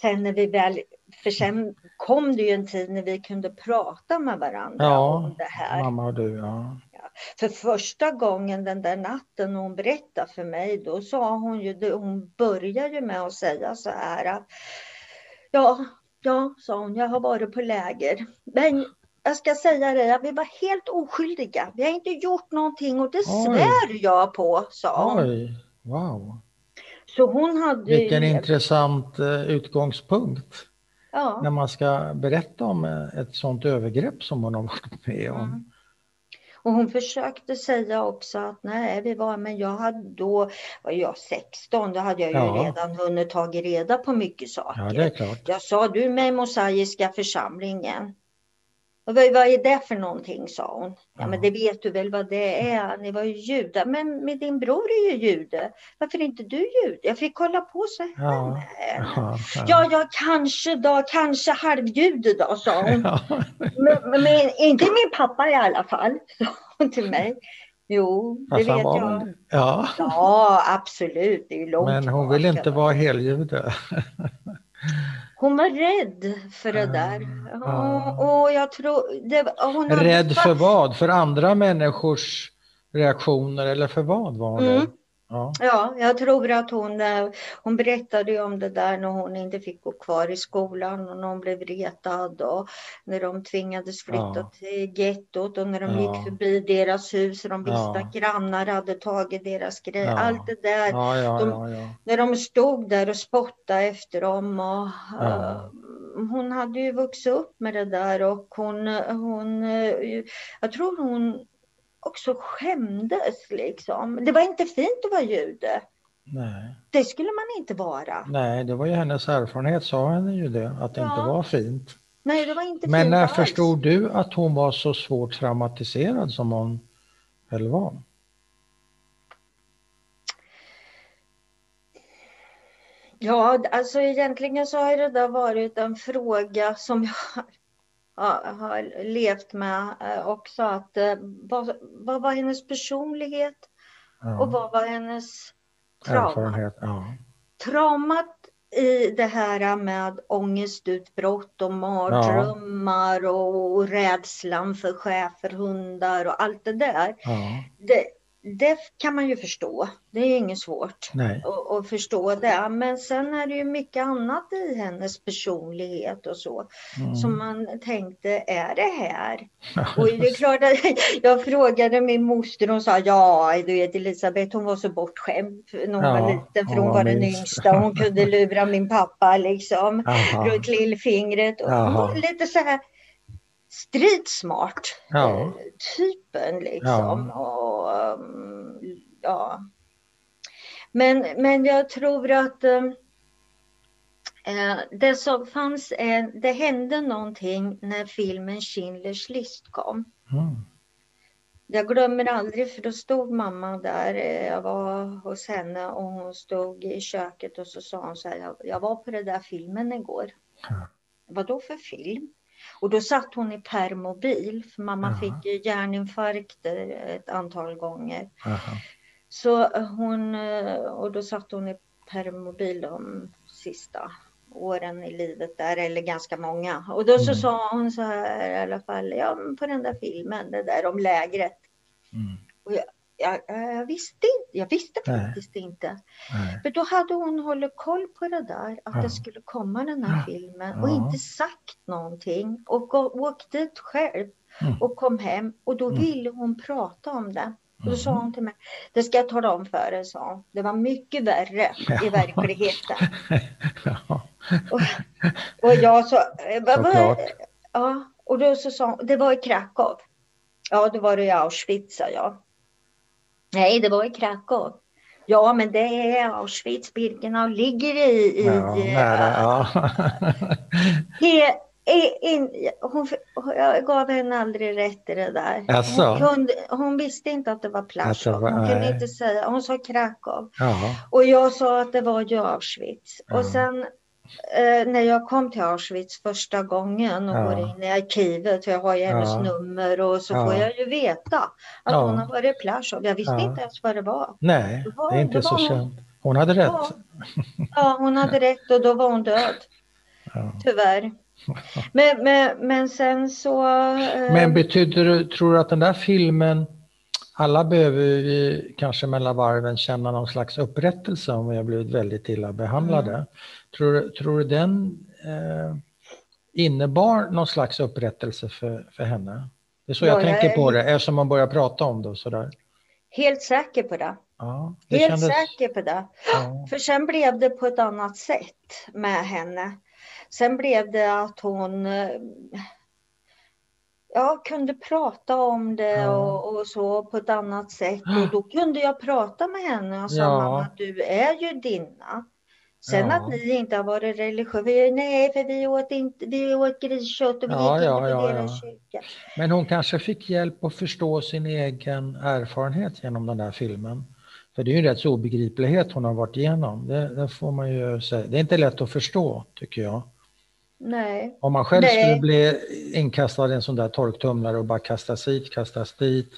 sen när vi väl, för sen kom det ju en tid när vi kunde prata med varandra om det här. Mamma och du, ja. För första gången den där natten hon berättade för mig, då sa hon ju, hon började ju med att säga så här att ja, ja, sa hon, jag har varit på läger. Men jag ska säga det, att vi var helt oskyldiga. Vi har inte gjort någonting och det Oj. svär jag på, sa hon. Oj, wow. Så hon hade Vilken ju... intressant uh, utgångspunkt. Ja. När man ska berätta om uh, ett sådant övergrepp som hon har varit med om. Mm. Och hon försökte säga också att nej, vi var, men jag hade då, var jag 16, då hade jag ju ja. redan hunnit tagit reda på mycket saker. Ja, det är klart. Jag sa, du med Mosaiska församlingen. Och vad, vad är det för någonting, sa hon. Ja, ja, men det vet du väl vad det är, ni var ju judar. Men, men din bror är ju jude. Varför är inte du jude? Jag fick kolla på så här. Ja, ja, ja. ja kanske då, kanske halvjude då, sa hon. Men, men, men, inte min pappa i alla fall, sa hon till mig. Jo, det alltså, vet jag. Ja. ja, absolut. Det är långt Men hon vill inte vara heljude. Hon var rädd för det där. Och, och jag tror, det, hon rädd för vad? För andra människors reaktioner eller för vad var hon mm. Ja. ja, jag tror att hon, eh, hon berättade om det där när hon inte fick gå kvar i skolan och när hon blev retad och när de tvingades flytta ja. till gettot och när de ja. gick förbi deras hus och de visste ja. att grannar hade tagit deras grejer. Allt det där. De, när de stod där och spottade efter dem. Och, uh, hon hade ju vuxit upp med det där och hon, hon uh, jag tror hon också skämdes liksom. Det var inte fint att vara jude. Nej. Det skulle man inte vara. Nej, det var ju hennes erfarenhet sa henne ju det, att det ja. inte var fint. Nej, det var inte Men fint när alls. förstod du att hon var så svårt traumatiserad som hon väl var? Ja, alltså egentligen så har det där varit en fråga som jag har levt med eh, också. Att, eh, vad, vad var hennes personlighet ja. och vad var hennes trauma? Ja. Traumat i det här med ångestutbrott och mardrömmar ja. och rädslan för chefer, hundar och allt det där. Det, det kan man ju förstå. Det är inget svårt att, att, förstå det. Men sen är det ju mycket annat i hennes personlighet och så mm. som man tänkte, är det här? och det är klart att jag frågade min moster och sa ja, du vet Elisabeth hon var så bortskämd när hon ja, var liten för hon var den yngsta. Hon kunde lura min pappa liksom runt lillfingret. Och hon lite så här stridsmart ja. Eh, typen liksom. Ja. Och, um, ja. Men, men jag tror att eh, det som fanns, eh, det hände någonting när filmen Schindler's list kom. Mm. Jag glömmer aldrig för då stod mamma där, jag var hos henne och hon stod i köket och så sa hon så här, jag, var på den där filmen igår. Ja. Vad då för film? Och då satt hon i permobil, för mamma Aha. fick ju hjärninfarkt ett antal gånger. Aha. Så hon, och då satt hon i permobil de sista åren i livet där, eller ganska många. Och då så mm. sa hon så här i alla fall, ja på den där filmen, det där om lägret. Mm. Och jag, jag, jag, visste inte, jag visste faktiskt Nej. inte. Nej. För då hade hon hållit koll på det där, att ja. det skulle komma den här ja. filmen och ja. inte sagt någonting och åkt dit själv mm. och kom hem och då mm. ville hon prata om det. Och då sa mm. hon till mig, det ska jag tala om för dig, sa hon. Det var mycket värre i verkligheten. och, och jag så, vad, ja, och då så sa hon, det var i Krakow. Ja, det var det i Auschwitz, sa jag. Nej, det var i Krakow. Ja, men det är Auschwitz, Birkenau ligger i... i ja, nära, ja. he, in, hon, jag gav henne aldrig rätt i det där. Hon, kunde, hon, visste inte att det var Plaszow. Hon kunde inte säga, hon sa Krakow. Ja. Och jag sa att det var ju Auschwitz. Ja. Och sen eh, när jag kom till Auschwitz första gången och ja. går in i arkivet, för jag har ju hennes ja. nummer och så får jag ju veta att hon har varit i Plaszow. Jag visste inte ens vad det var. Nej, det, var, det är inte det så känt. Hon hade rätt. Ja, hon hade rätt och då var hon död. Tyvärr. Men, men, men sen så... Eh... Men betyder det, tror du att den där filmen, alla behöver vi kanske mellan varven känna någon slags upprättelse om vi har blivit väldigt illa behandlade. Mm. Tror, tror du den eh, innebar någon slags upprättelse för, för henne? Det är så ja, jag tänker jag på det, eftersom man börjar prata om det och sådär. Helt säker på det. Ja, det Helt kändes... säker på det. Ja. För sen blev det på ett annat sätt med henne. Sen blev det att hon eh, ja, kunde prata om det ja. och, och, så på ett annat sätt. Och då kunde jag prata med henne och sa ja. mamma, du är ju dinna. Sen ja. att ni inte har varit religiösa, nej för vi åt, inte, vi åt griskött och vi ja, gick inte ja, ja, kyrka. Men hon kanske fick hjälp att förstå sin egen erfarenhet genom den där filmen. För det är ju en rätt så obegriplighet hon har varit igenom. Det, det, får man ju säga. Det är inte lätt att förstå, tycker jag. Nej. Om man själv Nej. skulle bli inkastad i en sån där torktumlare och bara kastas hit, kastas dit,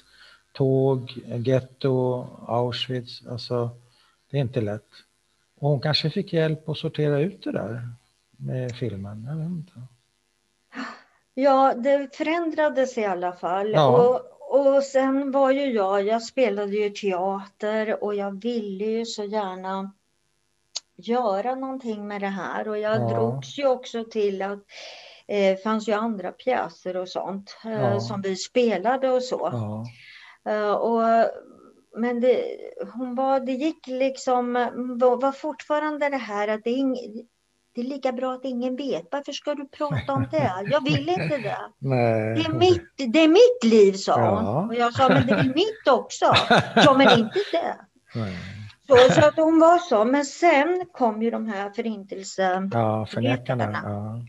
tåg, getto, Auschwitz, alltså det är inte lätt. Och hon kanske fick hjälp att sortera ut det där med filmen, jag vet inte. Ja, det förändrades i alla fall. Ja. Och, och sen var ju jag, jag spelade ju teater och jag ville ju så gärna göra någonting med det här och jag ja. drogs ju också till att det eh, fanns ju andra pjäser och sånt eh, ja. som vi spelade och så. Ja. Eh, och, men det, hon var, det gick liksom, var, fortfarande det här att det är, ing, det är lika bra att ingen vet. Varför ska du prata om det? Jag vill inte det. Nej. Det, är mitt, det är mitt liv, sa hon. Och jag sa, men det är mitt också. Ja, men inte det. Nej. Så, så att hon var så. Men sen kom ju de här förintelse... Ja, förnekarna. Ja.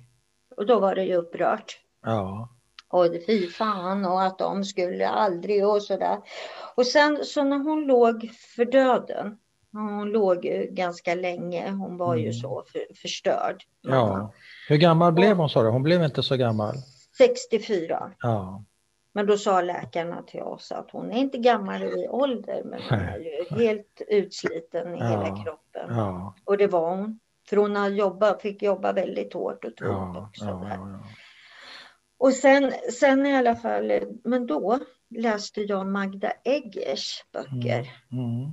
Och då var det ju upprört. Ja. Och fy fan och att de skulle aldrig och sådär. Och sen så när hon låg för döden. Hon låg ju ganska länge. Hon var mm. ju så för, förstörd. Ja. Hur gammal blev hon sa du? Hon blev inte så gammal. 64. Ja. Men då sa läkarna till oss att hon är inte gammal i ålder, men hon är ju helt utsliten i ja, hela kroppen. Ja. Och det var hon. För hon har jobbat, fick jobba väldigt hårt och tungt ja, också. Ja, och sen, sen i alla fall, men då läste jag Magda Eggers böcker. Mm, mm.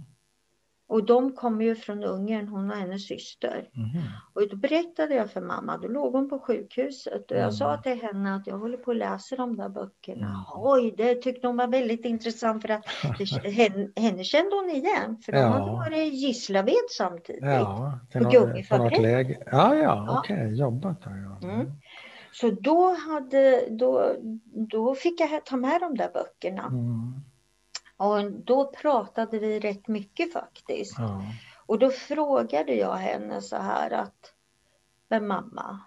Och de kommer ju från Ungern, hon och hennes syster. Mm. Och då berättade jag för mamma, då låg hon på sjukhuset och jag mm. sa till henne att jag håller på att läsa de där böckerna. Mm. Oj, det tyckte hon var väldigt intressant för att det, henne, henne kände hon igen. För de ja. hade varit i Gislaved samtidigt. Ja, på gummifabriken. Ja, ja, ja. okej, okay. jobbat där. Ja. Så då, hade, då, då fick jag ta med de där böckerna. Mm. Och då pratade vi rätt mycket faktiskt. Ja. Och då frågade jag henne så här att, men mamma,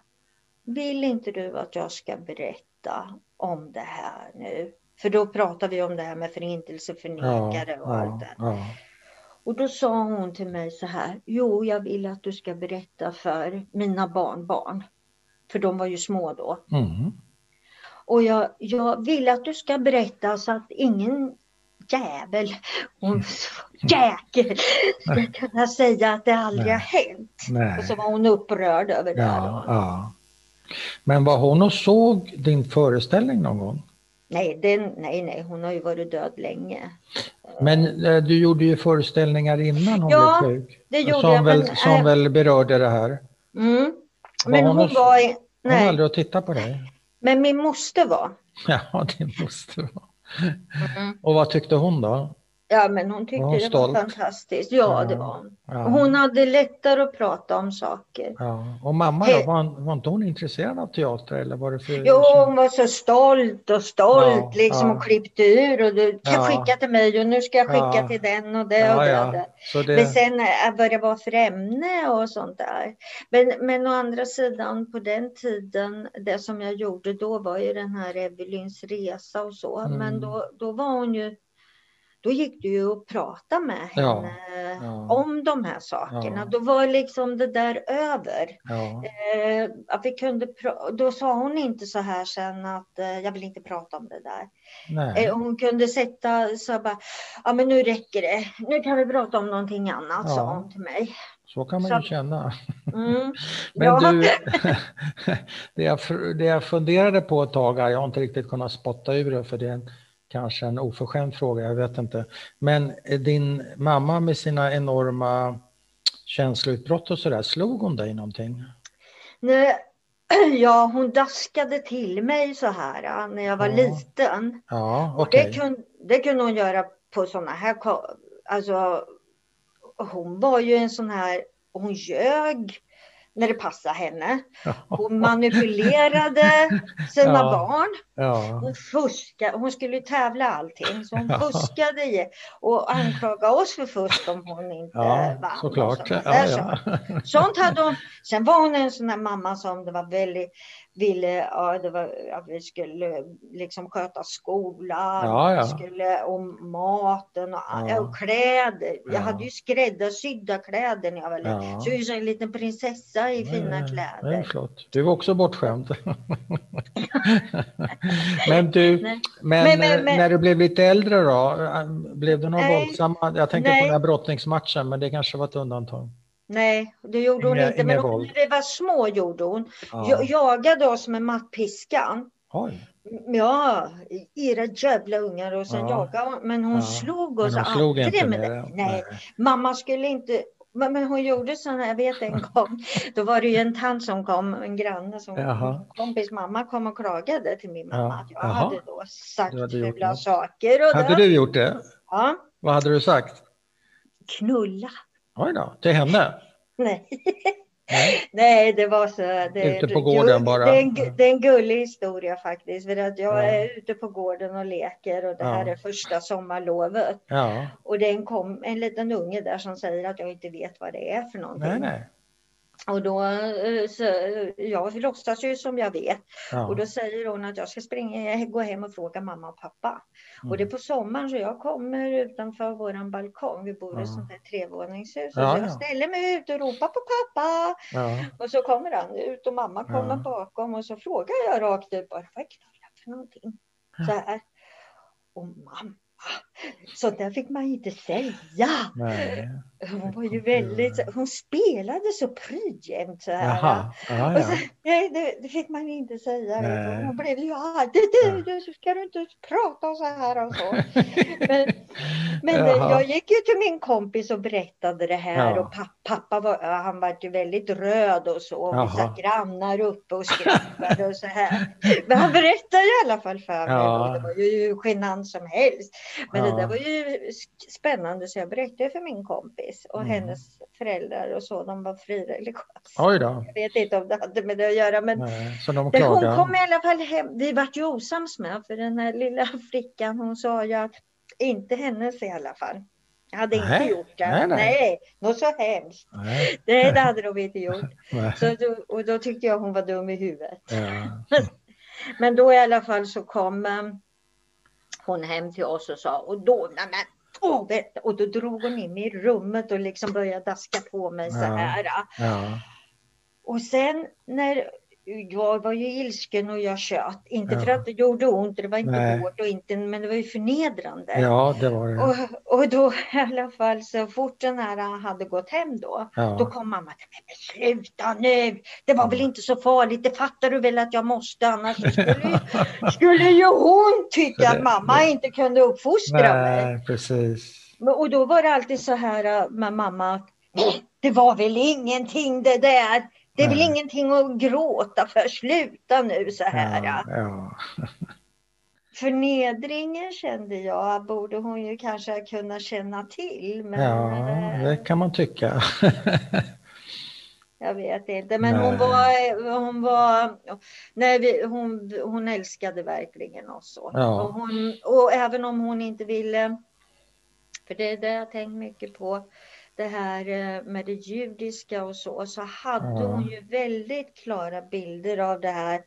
vill inte du att jag ska berätta om det här nu? För då pratade vi om det här med förintelseförnekare ja, och allt det. Ja. Och då sa hon till mig så här, jo jag vill att du ska berätta för mina barnbarn. För de var ju små då. Mm. Och jag, jag vill att du ska berätta så att ingen jävel, hon jäkel, ska kunna säga att det aldrig Nej. har hänt. Nej. Och så var hon upprörd över det. Ja, ja. Men var hon och såg din föreställning någon gång? Nej, den, nej, nej, hon har ju varit död länge. Men eh, du gjorde ju föreställningar innan hon ja, blev sjuk. det gjorde som jag. Väl, men, som äh, väl berörde det här. Mm. Men hon, hon var... Nej. Hon var aldrig att titta på dig. Men min moster var. Ja, din moster var. Mm. Och vad tyckte hon då? Ja, men hon tyckte var hon det stolt? var fantastiskt. Ja, ja, det var hon. Ja. Hon hade lättare att prata om saker. Ja. Och mamma då, var, var inte hon intresserad av teater eller var det för... Jo, hon var så stolt och stolt liksom och klippte ur och du kan skicka till mig och nu ska jag skicka till den och det och det. Och det. Så det... Men sen äh, började vara för ämne och sånt där. Men, men å andra sidan på den tiden, det som jag gjorde då var ju den här Evelyns resa och så. Mm. Men då, då var hon ju, då gick det ju att prata med Ja, henne ja. om de här sakerna. Ja. Då var liksom det där över. Ja. Eh, att vi kunde då sa hon inte så här sen att eh, jag vill inte prata om det där. Eh, hon kunde sätta så bara, ja men nu räcker det. Nu kan vi prata om någonting annat, Ja. sa hon till mig. Så kan man Så- ju känna. Mm. Men Ja. du, det jag, det jag funderade på ett tag, jag har inte riktigt kunnat spotta ur det för det är en, kanske en oförskämd fråga, jag vet inte. Men eh, din mamma med sina enorma känsloutbrott och sådär, slog hon dig någonting? Nej, ja, hon daskade till mig så här när jag var Ja. liten. Ja, Och okej. det, kunde, det kunde hon göra på sådana här... Alltså, hon var ju en sån här... Hon ljög när det passade henne. Hon manipulerade sina Ja. barn. Hon fuskade. Hon skulle ju tävla allting. Så hon fuskade och anklagade oss för fusk om hon inte ja vann. såklart. sådana Ja, ja. Sånt hade hon. Sen var hon en sån där mamma som det var väldigt ville, ja, det var, att vi skulle liksom sköta skolan, Ja, ja. skulle om maten och, Ja. och kläder. Jag Ja. hade ju skräddarsydda kläder när jag var liten. Ja. Så jag är som en liten prinsessa i fina kläder. Nej, flott. Du var också bortskämd. men du, men, Men- men- eh, men- när du blev lite äldre då, eh, blev det några Nej. våldsamma, jag tänker Nej. på den här brottningsmatchen, men det kanske var ett undantag. Nej, det gjorde hon Inga- inte. Men hon, när vi var små gjorde hon. Ja. Ja. Jagade oss med mattpiskan. Oj, Ja, era jävla ungar och sen Ja. jagade hon. Men hon Ja. slog men oss hon slog aldrig med det. det. Nej, mamma skulle inte men, men hon gjorde så jag vet en gång, då var det ju en tant som kom, en granne som Jaha. kompis mamma kom och klagade till min mamma Ja, att jag jaha. hade då sagt hade fula saker. Och Hade det. du gjort det? Ja, Vad hade du sagt? knulla. Oj då, till henne? Nej. Nej. Nej, det var så. Det, Ute på gården bara. Det är, en, det är en gullig historia faktiskt. För att jag Ja. är ute på gården och leker och det här Ja. är första sommarlovet. Ja, Och det är en, kom, en liten unge där som säger att jag inte vet vad det är för någonting. nej, nej. Och då, eh, så, jag låtsas ju som jag vet. Ja. Och då säger hon att jag ska springa, gå hem och fråga mamma och pappa. Och det är Mm. på sommaren så jag kommer utanför våran balkong. Vi bor i Ja. ett sånt här trevåningshus. Ja, så jag ja. ställer mig ut och ropar på pappa. Och så kommer han ut och mamma kommer bakom och så frågar jag rakt ut bara, vad är knulla för någonting? Så här. Och mamma, så där fick man inte säga. Nej. Hon var ju väldigt, hon spelade så pryd jämt så här. Jaha, ja, Och så, ja. nej, det, det fick man inte säga. Nej. Hon blev ju arg. Du, du, du, ska du inte prata så här och så. Men, men eh, Jaha. jag gick ju till min kompis och berättade det här Ja. och pa- pappa var, han var ju väldigt röd och så. Och vi Jaha. satt grannar uppe och skrattade och så här. Men han berättade i alla fall för mig. Ja. Det var ju genant som helst. Men. Det där var ju spännande så jag berättade för min kompis och Mm. hennes föräldrar och så. De var frireligiösa. Oj då. Jag vet inte om det hade med det att göra men Nej. Så de det, hon kom i alla fall hem. Vi vart ju osams med för den här lilla flickan hon sa ju att inte hennes i alla fall. Jag hade Nej, inte gjort det. nej, Nej, nej. något så hemskt. Nej. Nej, det hade de inte gjort. Så och då tyckte jag hon var dum i huvudet. Ja. Men då i alla fall så kom eh, hon hem till oss och sa och då, nej men, du." och då drog hon in mig i rummet och liksom började daska på mig så Ja. här. Ja. Och sen när jag var ju ilsken och jag tjöt, inte för Ja. att det gjorde ont, det var inte Nej. hårt och inte, men det var ju förnedrande. ja, det var det. Och, och då i alla fall så fort den här hade gått hem då, då Ja. kom mamma mig, men sluta nu, det var väl inte så farligt, det fattar du väl att jag måste, annars skulle skulle ju hon tycka att mamma inte kunde uppfostra mig. Nej, precis. Men- Och då var det alltid så här äh, med mamma, "Nej, det var väl ingenting det där. Det är väl ingenting att gråta för, sluta nu så här. Ja, Ja. ja. förnedringen kände jag borde hon ju kanske kunna känna till. Men, ja, eh, det kan man tycka. jag vet inte, men hon var, hon var, nej, vi, hon, hon älskade verkligen oss. Ja. Och, hon, och även om hon inte ville, för det är det jag tänkt mycket på, det här eh, med det judiska och så, så hade hon ju väldigt klara bilder av det här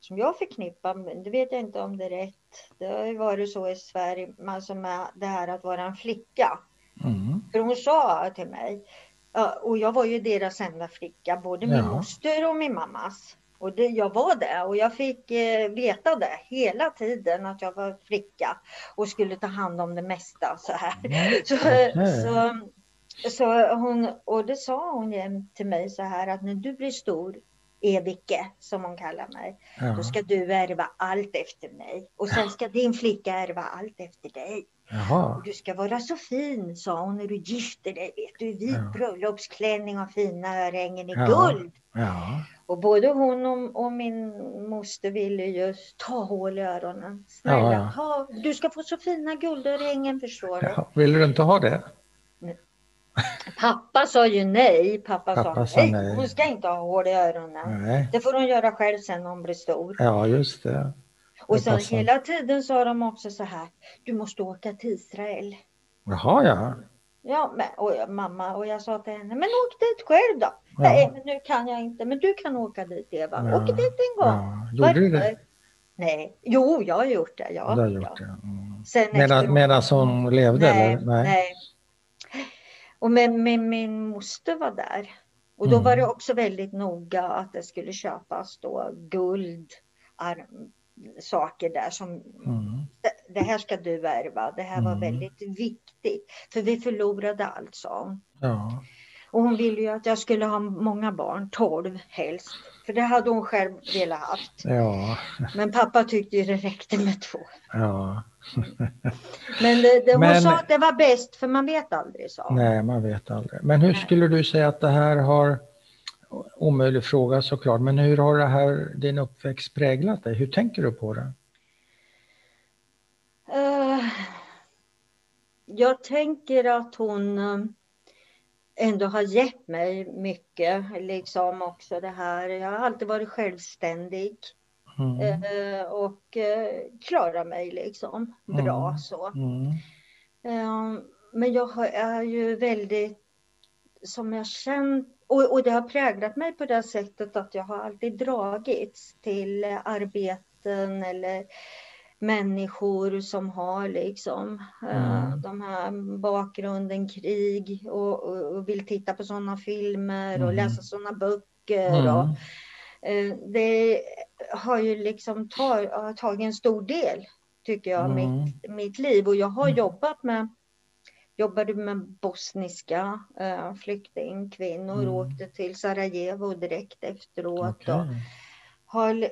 som jag förknippar, men det vet jag inte om det är rätt. Det har ju varit så i Sverige, alltså med det här att vara en flicka. Mm. För hon sa till mig, och jag var ju deras enda flicka, både min ja. moster och min mammas. Och det, jag var det och jag fick eh, veta det hela tiden att jag var flicka och skulle ta hand om det mesta så här. Mm. Så, så, så, hon, och det sa hon till mig så här att när du blir stor Evike, som hon kallar mig. Ja. Då ska du ärva allt efter mig. Och sen ska din flicka ärva allt efter dig. Jaha. Du ska vara så fin, sa hon, när du gifter dig. Vet du, vit ja. bröllopsklänning och fina örhängen i ja. guld. Ja. Och både hon och, och, min moster ville ju ta hål i öronen. Snälla, ta, du ska få så fina guldörhängen, förstår du. Ja. Vill du inte ha det? Pappa sa ju nej. Pappa, Pappa sa, nej. nej. Hon ska inte ha hål i öronen. Nej. Det får hon göra själv sen när hon blir stor. Ja, just det. Och sen hela tiden sa de också så här. Du måste åka till Israel. Jaha, ja. Ja, men, och mamma och jag sa till henne, men åk dit själv då. Ja. Nej, men nu kan jag inte, men du kan åka dit Eva. Ja. Åk dit en gång. Ja. Gjorde du det? Nej, jo, jag har gjort det. Ja, du har gjort det. Mm. Medan, medan hon levde? Nej, eller? nej. nej. Och med, med, min moster var där. Och då mm. var det också väldigt noga att det skulle köpas då guld, arm, saker där som mm. det, det, här ska du ärva. Det här var mm. väldigt viktigt. För vi förlorade allt, hon. Ja. Och hon ville ju att jag skulle ha många barn, tolv helst. För det hade hon själv velat haft. Ja. Men pappa tyckte ju det räckte med två. Ja. Men, det, det, hon Men, sa att det var bäst, för man vet aldrig. Så. Nej, man vet aldrig. Men hur skulle du säga att det här har, omöjlig fråga såklart, men hur har det här, din uppväxt präglat dig? Hur tänker du på det? Uh, jag tänker att hon uh, ändå har gett mig mycket, liksom också det här. Jag har alltid varit självständig. Mm. Eh, och eh, klarar mig liksom bra mm. så. Mm. Eh, men jag är ju väldigt, som jag känt, och, och det har präglat mig på det sättet att jag har alltid dragits till arbeten eller människor som har liksom mm. de här bakgrunden krig och, och, vill titta på sådana filmer och mm. läsa sådana böcker. Mm. Och, eh, det har ju liksom tar, tagit en stor del, tycker jag, mm. mitt, mitt liv. Och jag har mm. jobbat med jobbade med bosniska äh, flyktingkvinnor, mm. åkte till Sarajevo direkt efteråt. Okay. Och har,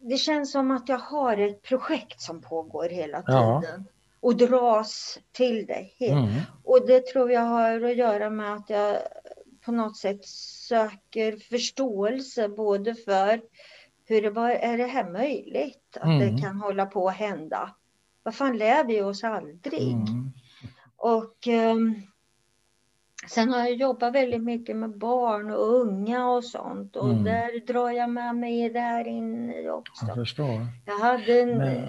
det känns som att jag har ett projekt som pågår hela tiden. Ja. Och dras till det. Mm. Och det tror jag har att göra med att jag på något sätt söker förståelse både för hur det var, är det här möjligt att mm. det kan hålla på att hända? Vad fan lär vi oss aldrig? Mm. Och um, sen har jag jobbat väldigt mycket med barn och unga och sånt och mm. där drar jag med mig det här in i också. Jag förstår. Jag hade en, men,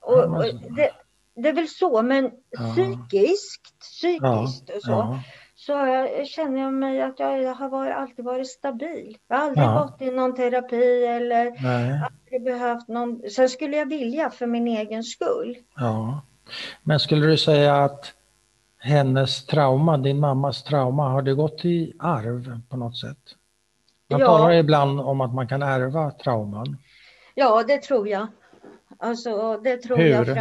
och, och det, det, är väl så, men ja. psykiskt, psykiskt ja. och så. Ja så jag, känner jag mig att jag, jag har varit, alltid varit stabil. Jag har aldrig gått i någon terapi eller Nej. aldrig behövt någon. Sen skulle jag vilja för min egen skull. Ja. Men skulle du säga att hennes trauma, din mammas trauma, har det gått i arv på något sätt? Man ja. talar ibland om att man kan ärva trauman. Ja, det tror jag. Alltså, det tror Hur? jag. För,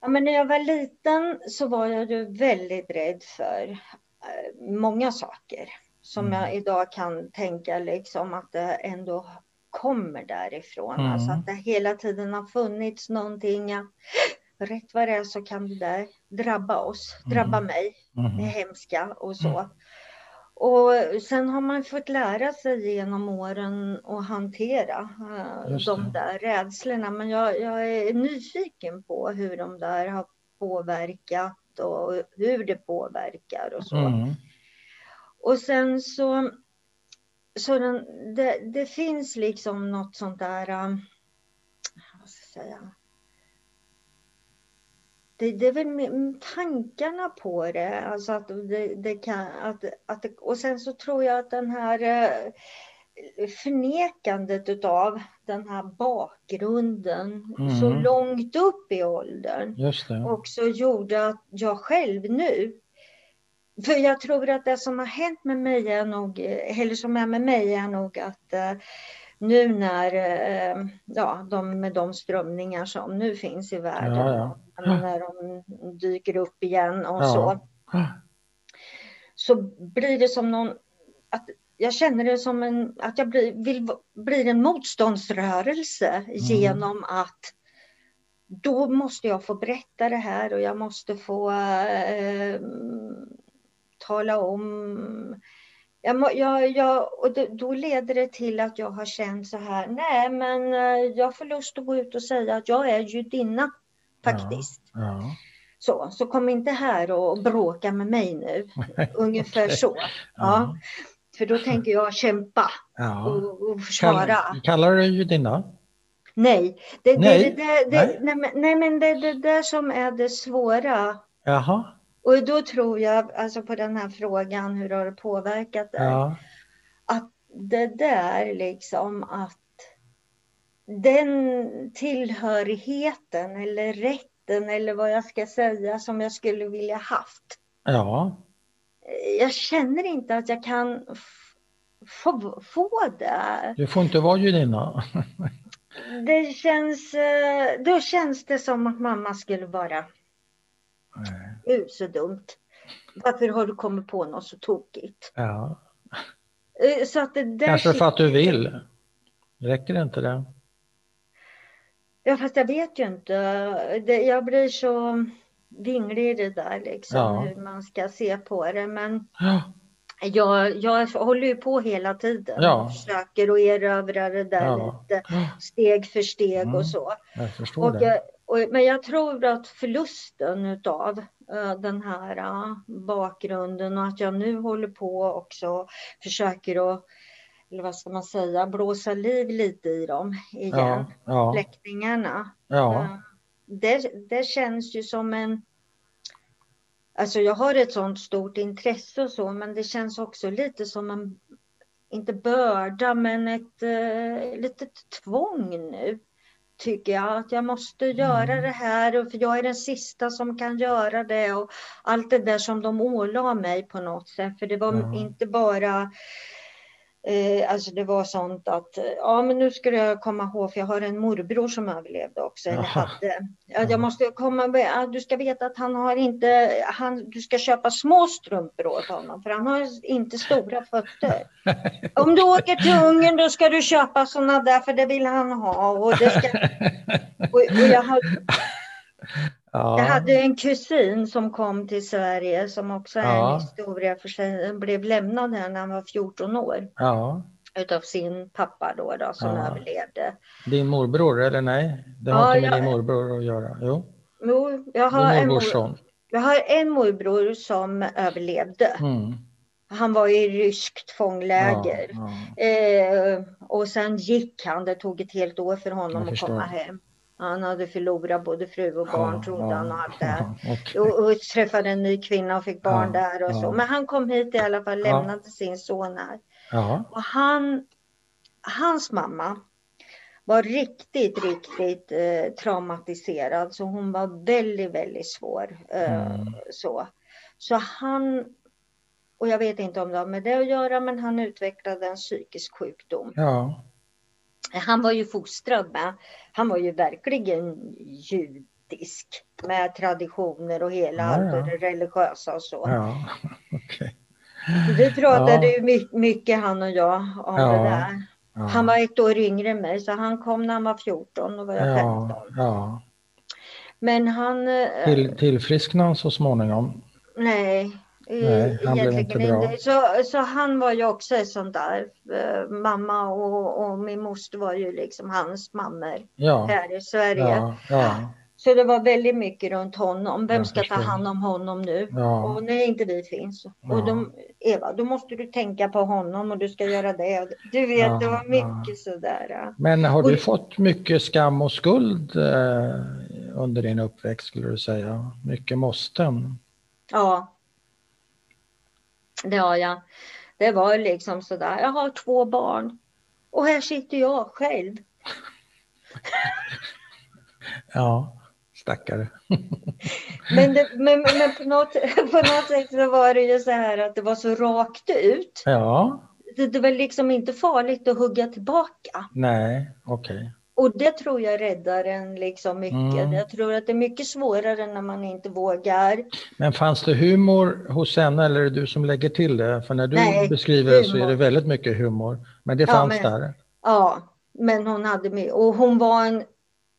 Ja, men när jag var liten så var jag ju väldigt rädd för eh, många saker som mm. jag idag kan tänka liksom att det ändå kommer därifrån. Mm. Alltså att det hela tiden har funnits någonting. Att, rätt vad det är så kan det där drabba oss, drabba mm. mig, mm. det hemska och så. Och sen har man fått lära sig genom åren att hantera uh, de där rädslorna. Men jag, jag, är nyfiken på hur de där har påverkat och hur det påverkar och så. Mm. Och sen så, så den, det, det, finns liksom något sånt där, um, vad ska jag säga, det, det är väl tankarna på det, alltså att det, det kan, att, att och sen så tror jag att den här eh, förnekandet utav den här bakgrunden mm. så långt upp i åldern också gjorde att jag själv nu för jag tror att det som har hänt med mig är nog, eller som är med mig är nog att eh, nu när, eh, ja, de, med de strömningar som nu finns i världen, ja, ja. När de dyker upp igen och ja. så, så blir det som någon, att jag känner det som en, att jag blir, vill, blir en motståndsrörelse mm. genom att då måste jag få berätta det här och jag måste få eh, tala om jag, jag, jag, och då leder det till att jag har känt så här, nej men eh, jag får lust att gå ut och säga att jag är judinna faktiskt. Ja, ja. Så, så kom inte här och bråka med mig nu. Ungefär okay. så. Ja. För då tänker jag kämpa och, och försvara. Kall, kallar du judinna? Nej, det, nej. Det, det, nej. nej. nej, men det är det där som är det svåra. Jaha. Och då tror jag, alltså på den här frågan, hur har det påverkat dig? Ja. Att det där liksom att den tillhörigheten eller rätten eller vad jag ska säga som jag skulle vilja haft. Ja. Jag känner inte att jag kan få, få det. Du får inte vara judinna. det känns, eh, då känns det som att mamma skulle vara Nej. så dumt. Varför har du kommit på något så tokigt? Ja. Eh, så att det där Kanske för att du vill. Räcker inte det? Ja, fast jag vet ju inte. jag blir så vinglig i det där, liksom, ja. hur man ska se på det. Men ja. jag, jag håller ju på hela tiden. Ja. Försöker att erövra det där ja. lite steg för steg mm. och så. Jag och. Och, men jag tror att förlusten av uh, den här uh, bakgrunden och att jag nu håller på också försöker att eller vad ska man säga, blåsa liv lite i dem igen, ja, ja. släktingarna. Ja. Det, det känns ju som en Alltså jag har ett sånt stort intresse och så, men det känns också lite som en, inte börda, men ett eh, litet tvång nu tycker jag. Att jag måste göra mm. det här, för jag är den sista som kan göra det. Och allt det där som de ålade mig på något sätt. För det var mm. inte bara Eh, alltså det var sånt att, ja men nu ska jag komma ihåg, för jag har en morbror som överlevde också, eller hade. Ja, jag måste komma med, du ska veta att han har inte, han, du ska köpa små strumpor åt honom, för han har inte stora fötter. Om du åker till Ungern då ska du köpa sådana där, för det vill han ha. Och, det ska, och, och jag har, Ja. Jag hade en kusin som kom till Sverige som också är ja. en historia för sig. Han blev lämnad här när han var 14 år. Ja. Utav sin pappa då, då som ja. överlevde. Din morbror eller nej? Det har inte med jag... din morbror att göra? Jo. jo jag, har en mor... jag har en morbror som överlevde. Mm. Han var i ryskt fångläger. Ja, ja. Eh, och sen gick han, det tog ett helt år för honom att komma hem. Han hade förlorat både fru och barn ja, trodde han och allt det här. Okay. Och, och, träffade en ny kvinna och fick barn ja, där och så. Men han kom hit i alla fall, lämnade sin son här. Och han, hans mamma var riktigt, riktigt eh, traumatiserad. Så hon var väldigt, väldigt svår. Eh, mm. så. så han, och jag vet inte om det har med det att göra, men han utvecklade en psykisk sjukdom. Ja han var ju fostrad med, han var ju verkligen judisk med traditioner och hela ja, ja. det religiösa och så. Ja, okay. Vi pratade ju mycket han och jag om det där. Han var ett år yngre än mig så han kom när han var 14 och var jag 15. Ja. Men han... Eh, Till, tillfrisknade han så småningom? Nej, Nej, han blev inte bra. Så, så han var ju också ett sånt där. Eh, mamma och, och min moster var ju liksom hans mammor ja. här i Sverige. Ja, ja. Så det var väldigt mycket runt honom. Vem ska ta hand om honom nu? Ja. Och när inte vi finns. Ja. Och de, Eva, då måste du tänka på honom och du ska göra det. Du vet, ja, det var mycket sådär. Men har du och, fått mycket skam och skuld eh, under din uppväxt skulle du säga? Mycket måsten? Ja. Det har jag. Det var liksom sådär, jag har två barn och här sitter jag själv. ja. Stackare. men, det, men, men på, något, på något sätt så var det ju så här att det var så rakt ut. Ja. Det, det var liksom inte farligt att hugga tillbaka. Nej, okej. Okay. Och det tror jag räddar en liksom mycket. Mm. Jag tror att det är mycket svårare när man inte vågar. Men fanns det humor hos henne eller är det du som lägger till det? För när du Nej, beskriver det så är det väldigt mycket humor. Men det fanns ja, men, där? Ja, men hon hade med. Och hon var en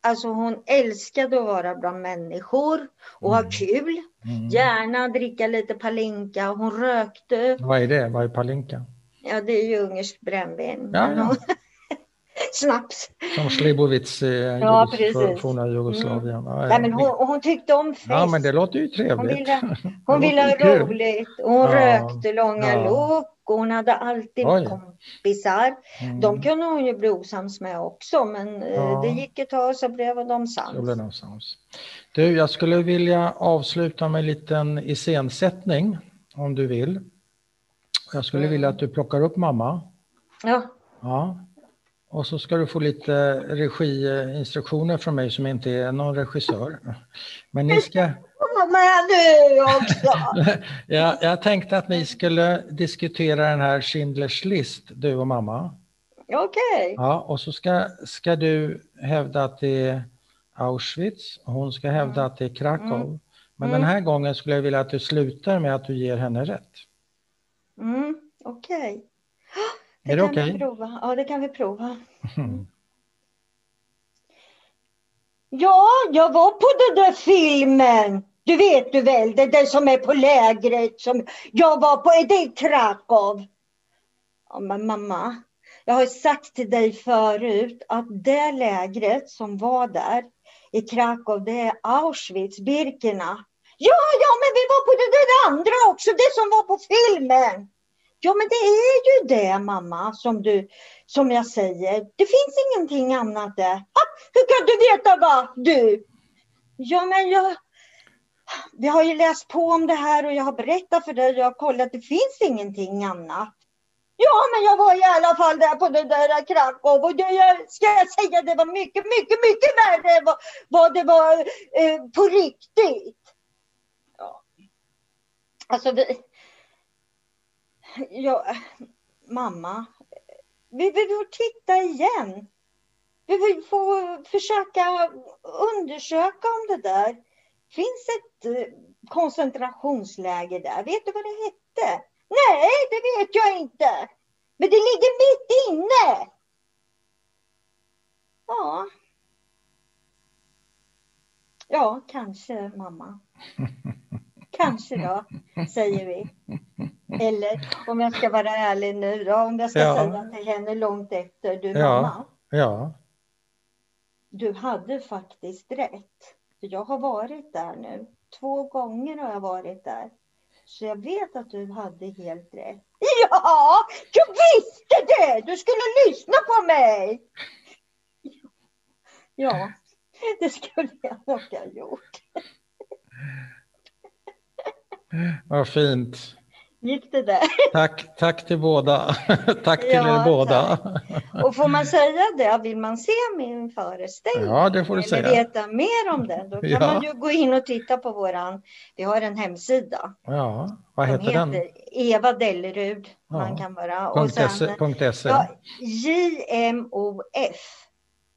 Alltså hon älskade att vara bland människor och mm. ha kul. Mm. Gärna dricka lite palinka. Hon rökte. Vad är det? Vad är palinka? Ja, det är ju ungerskt brännvin. Ja, ja. Snaps. Som Slibovitz i ja, forna Jugoslavien. Mm. Ja, men hon, hon, tyckte om fest. Ja, men det låter ju trevligt. Hon ville, hon ville ha roligt. Hon ja. rökte långa ja. lok och hon hade alltid Oj. kompisar. Mm. De kunde hon ju bli osams med också, men eh, ja. det gick ett tag så blev de sams. blev de sams. Du, jag skulle vilja avsluta med en liten iscensättning, om du vill. Jag skulle mm. vilja att du plockar upp mamma. Ja. Ja. Och så ska du få lite regiinstruktioner från mig som inte är någon regissör. Men ni ska... Men du också! jag, jag tänkte att ni skulle diskutera den här Schindlers list, du och mamma. Okej. Okay. Ja, och så ska, ska du hävda att det är Auschwitz och hon ska hävda att det är Krakow. Mm. Men mm. den här gången skulle jag vilja att du slutar med att du ger henne rätt. Mm, Okej. Okay. Det är det okej? Okay? Ja, det kan vi prova. Mm. Ja, jag var på den där filmen. Du vet du väl, det där som är på lägret som jag var på. Är det Krakow? Ja, men mamma, jag har sagt till dig förut att det lägret som var där i Krakow, det är Auschwitz, Birkenau. Ja, ja, men vi var på det där andra också, det som var på filmen. Ja, men det är ju det mamma, som, du, som jag säger. Det finns ingenting annat där. Ha, hur kan du veta vad du? Ja, men jag... Vi har ju läst på om det här och jag har berättat för dig. Jag har kollat, det finns ingenting annat. Ja, men jag var i alla fall där på det där Krakow och det, ska jag säga, det var mycket, mycket, mycket värre än vad, vad det var eh, på riktigt. Ja. Alltså, vi, ja, eh, mamma, vi, behöver får titta igen. Vi vill få försöka undersöka om det där finns ett eh, koncentrationsläger där. Vet du vad det hette? Nej, det vet jag inte. Men det ligger mitt inne. Ja. Ja, kanske mamma. Kanske då, säger vi. Eller om jag ska vara ärlig nu då, om jag ska ja. säga till henne långt efter, du ja. mamma. Ja. Du hade faktiskt rätt. Jag har varit där nu. Två gånger har jag varit där. Så jag vet att du hade helt rätt. Ja, jag visste det! Du skulle lyssna på mig! Ja, det skulle jag nog ha gjort. Vad fint. Gick det där? Tack, tack till båda. tack till ja, er båda. Tack. Och får man säga det, vill man se min föreställning ja, det får du eller säga. veta mer om den, då kan ja. man ju gå in och titta på våran, vi har en hemsida. Ja, vad heter, heter den? Eva Dellerud. Ja. Man kan bara, och sen, .se. Ja, JMOF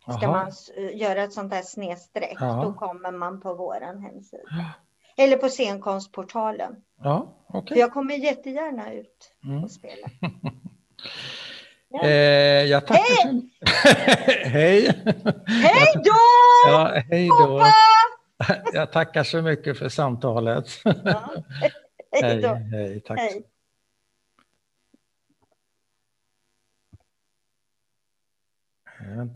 ska Aha. man göra ett sånt här snedstreck, då kommer man på våran hemsida. Eller på scenkonstportalen. Ja, okay. Jag kommer jättegärna ut mm. och spela. Ja. Eh, jag tackar hej! Så... hej! Hej då! Ja, hej då! Jag tackar så mycket för samtalet. Ja. hej då. Hej, hej, tack. Hej. Vänta.